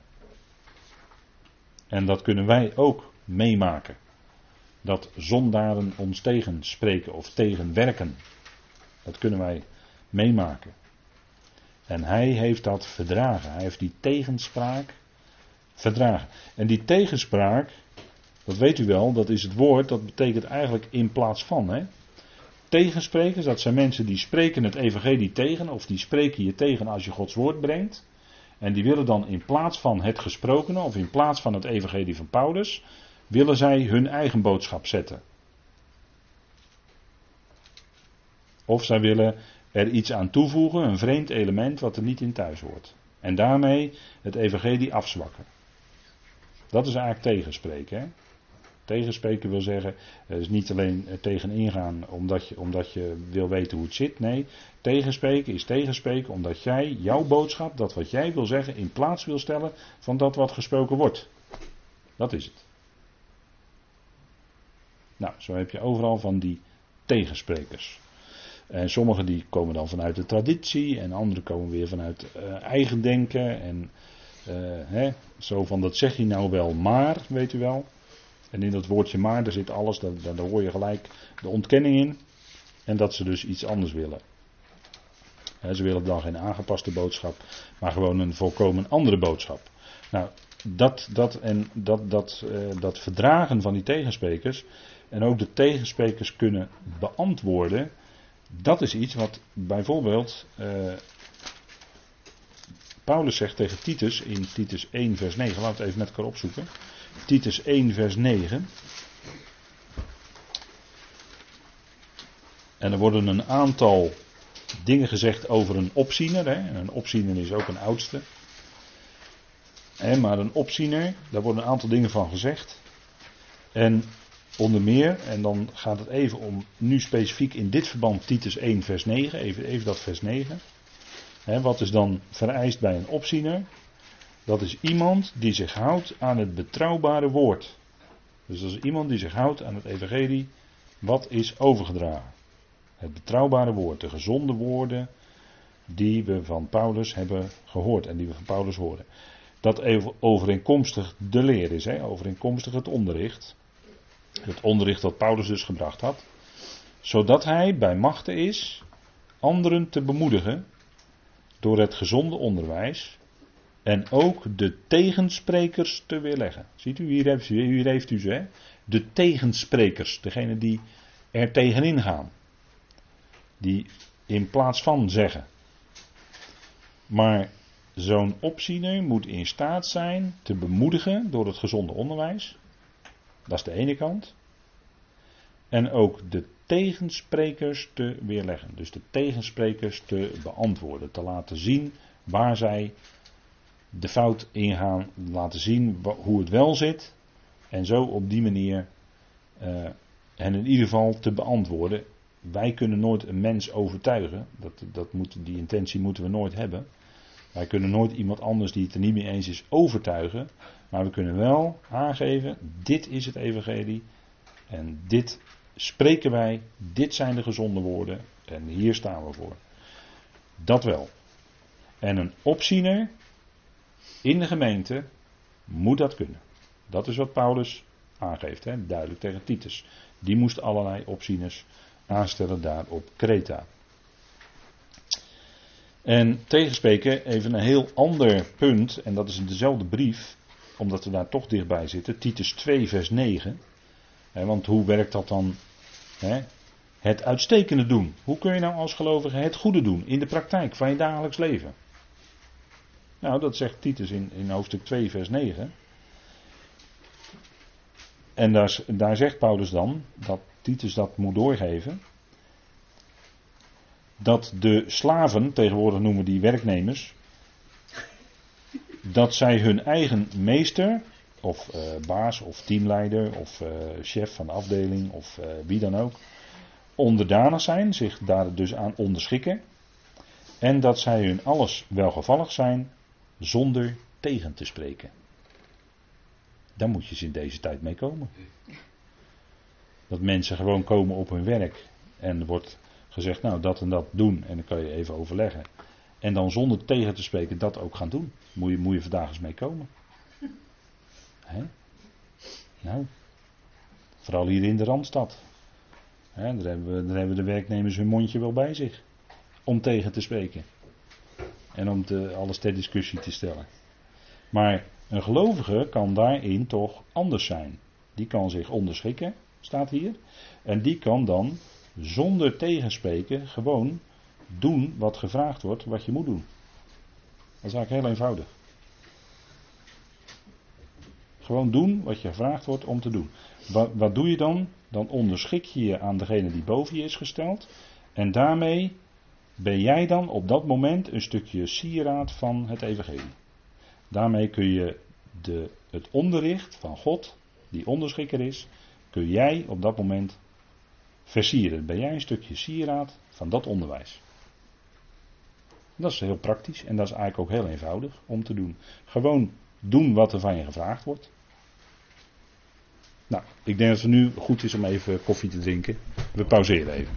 En dat kunnen wij ook meemaken. Dat zondaren ons tegenspreken of tegenwerken. Dat kunnen wij meemaken. En hij heeft dat verdragen. Hij heeft die tegenspraak verdragen. En die tegenspraak, dat weet u wel, dat is het woord, dat betekent eigenlijk in plaats van. Hè? Tegensprekers, dat zijn mensen die spreken het evangelie tegen, of die spreken je tegen als je Gods woord brengt. En die willen dan in plaats van het gesprokene, of in plaats van het evangelie van Paulus, willen zij hun eigen boodschap zetten. Of zij willen er iets aan toevoegen, een vreemd element wat er niet in thuis hoort. En daarmee het evangelie afzwakken. Dat is eigenlijk tegenspreken. Hè? Tegenspreken wil zeggen, is niet alleen tegen ingaan omdat je, omdat je wil weten hoe het zit. Nee, tegenspreken is tegenspreken omdat jij jouw boodschap, dat wat jij wil zeggen, in plaats wil stellen van dat wat gesproken wordt. Dat is het. Nou, zo heb je overal van die tegensprekers. En sommigen die komen dan vanuit de traditie en anderen komen weer vanuit uh, eigen denken. En uh, hè, zo van dat zeg je nou wel maar, weet u wel. En in dat woordje maar, daar zit alles, daar, hoor je gelijk de ontkenning in. En dat ze dus iets anders willen. ze willen dan geen aangepaste boodschap, maar gewoon een volkomen andere boodschap. Nou, dat, dat, en dat, dat, uh, dat verdragen van die tegensprekers en ook de tegensprekers kunnen beantwoorden, dat is iets wat bijvoorbeeld uh, Paulus zegt tegen Titus in Titus 1 vers 9. Laten we het even met elkaar opzoeken. Titus 1 vers 9. En er worden een aantal dingen gezegd over een opziener. Hè. Een opziener is ook een oudste. Hè, maar een opziener, daar worden een aantal dingen van gezegd. En Onder meer, en dan gaat het even om, nu specifiek in dit verband Titus 1 vers 9, even, even dat vers 9. wat is dan vereist bij een opziener? Dat is iemand die zich houdt aan het betrouwbare woord. Dus dat is iemand die zich houdt aan het evangelie wat is overgedragen. Het betrouwbare woord, de gezonde woorden die we van Paulus hebben gehoord en die we van Paulus horen. Dat overeenkomstig de leer is, he, overeenkomstig het onderricht. Het onderricht dat Paulus dus gebracht had. Zodat hij bij machten is anderen te bemoedigen door het gezonde onderwijs. En ook de tegensprekers te weerleggen. Ziet u, hier heeft u, hier heeft u ze. Hè? De tegensprekers, degene die er tegenin gaan. Die in plaats van zeggen. Maar zo'n opziener moet in staat zijn te bemoedigen door het gezonde onderwijs. Dat is de ene kant. En ook de tegensprekers te weerleggen. Dus de tegensprekers te beantwoorden. Te laten zien waar zij de fout ingaan. Laten zien hoe het wel zit. En zo op die manier uh, hen in ieder geval te beantwoorden. Wij kunnen nooit een mens overtuigen. Dat, dat moet, die intentie moeten we nooit hebben. Wij kunnen nooit iemand anders die het er niet mee eens is overtuigen. Maar we kunnen wel aangeven, dit is het evangelie. En dit spreken wij, dit zijn de gezonde woorden. En hier staan we voor. Dat wel. En een opziener in de gemeente moet dat kunnen. Dat is wat Paulus aangeeft, hè? duidelijk tegen Titus. Die moest allerlei opzieners aanstellen daar op Kreta. En tegenspreken even een heel ander punt, en dat is in dezelfde brief, omdat we daar toch dichtbij zitten, Titus 2, vers 9. want hoe werkt dat dan? het uitstekende doen. Hoe kun je nou als gelovige het goede doen in de praktijk van je dagelijks leven? Nou, dat zegt Titus in, in hoofdstuk 2, vers 9. En daar, daar zegt Paulus dan dat Titus dat moet doorgeven. Dat de slaven, tegenwoordig noemen die werknemers, dat zij hun eigen meester, of uh, baas, of teamleider, of uh, chef van de afdeling, of uh, wie dan ook, onderdanig zijn, zich daar dus aan onderschikken. En dat zij hun alles welgevallig zijn, zonder tegen te spreken. Daar moet je ze in deze tijd mee komen. Dat mensen gewoon komen op hun werk en wordt gezegd, nou dat en dat doen en dan kan je even overleggen. En dan zonder tegen te spreken dat ook gaan doen. Moet je, moet je vandaag eens mee komen. Nou, vooral hier in de Randstad. Daar, hebben we, daar hebben de werknemers hun mondje wel bij zich. Om tegen te spreken. En om te, alles ter discussie te stellen. Maar een gelovige kan daarin toch anders zijn. Die kan zich onderschikken, staat hier. En die kan dan zonder tegenspreken gewoon doen wat gevraagd wordt, wat je moet doen. Dat is eigenlijk heel eenvoudig. Gewoon doen wat je gevraagd wordt om te doen. Wat, wat doe je dan? Dan onderschik je je aan degene die boven je is gesteld. En daarmee ben jij dan op dat moment een stukje sieraad van het evangelie. Daarmee kun je de, het onderricht van God, die onderschikker is, kun jij op dat moment versieren. Ben jij een stukje sieraad van dat onderwijs. Dat is heel praktisch en dat is eigenlijk ook heel eenvoudig om te doen. Gewoon doen wat er van je gevraagd wordt. Nou, ik denk dat het nu goed is om even koffie te drinken. We pauzeren even.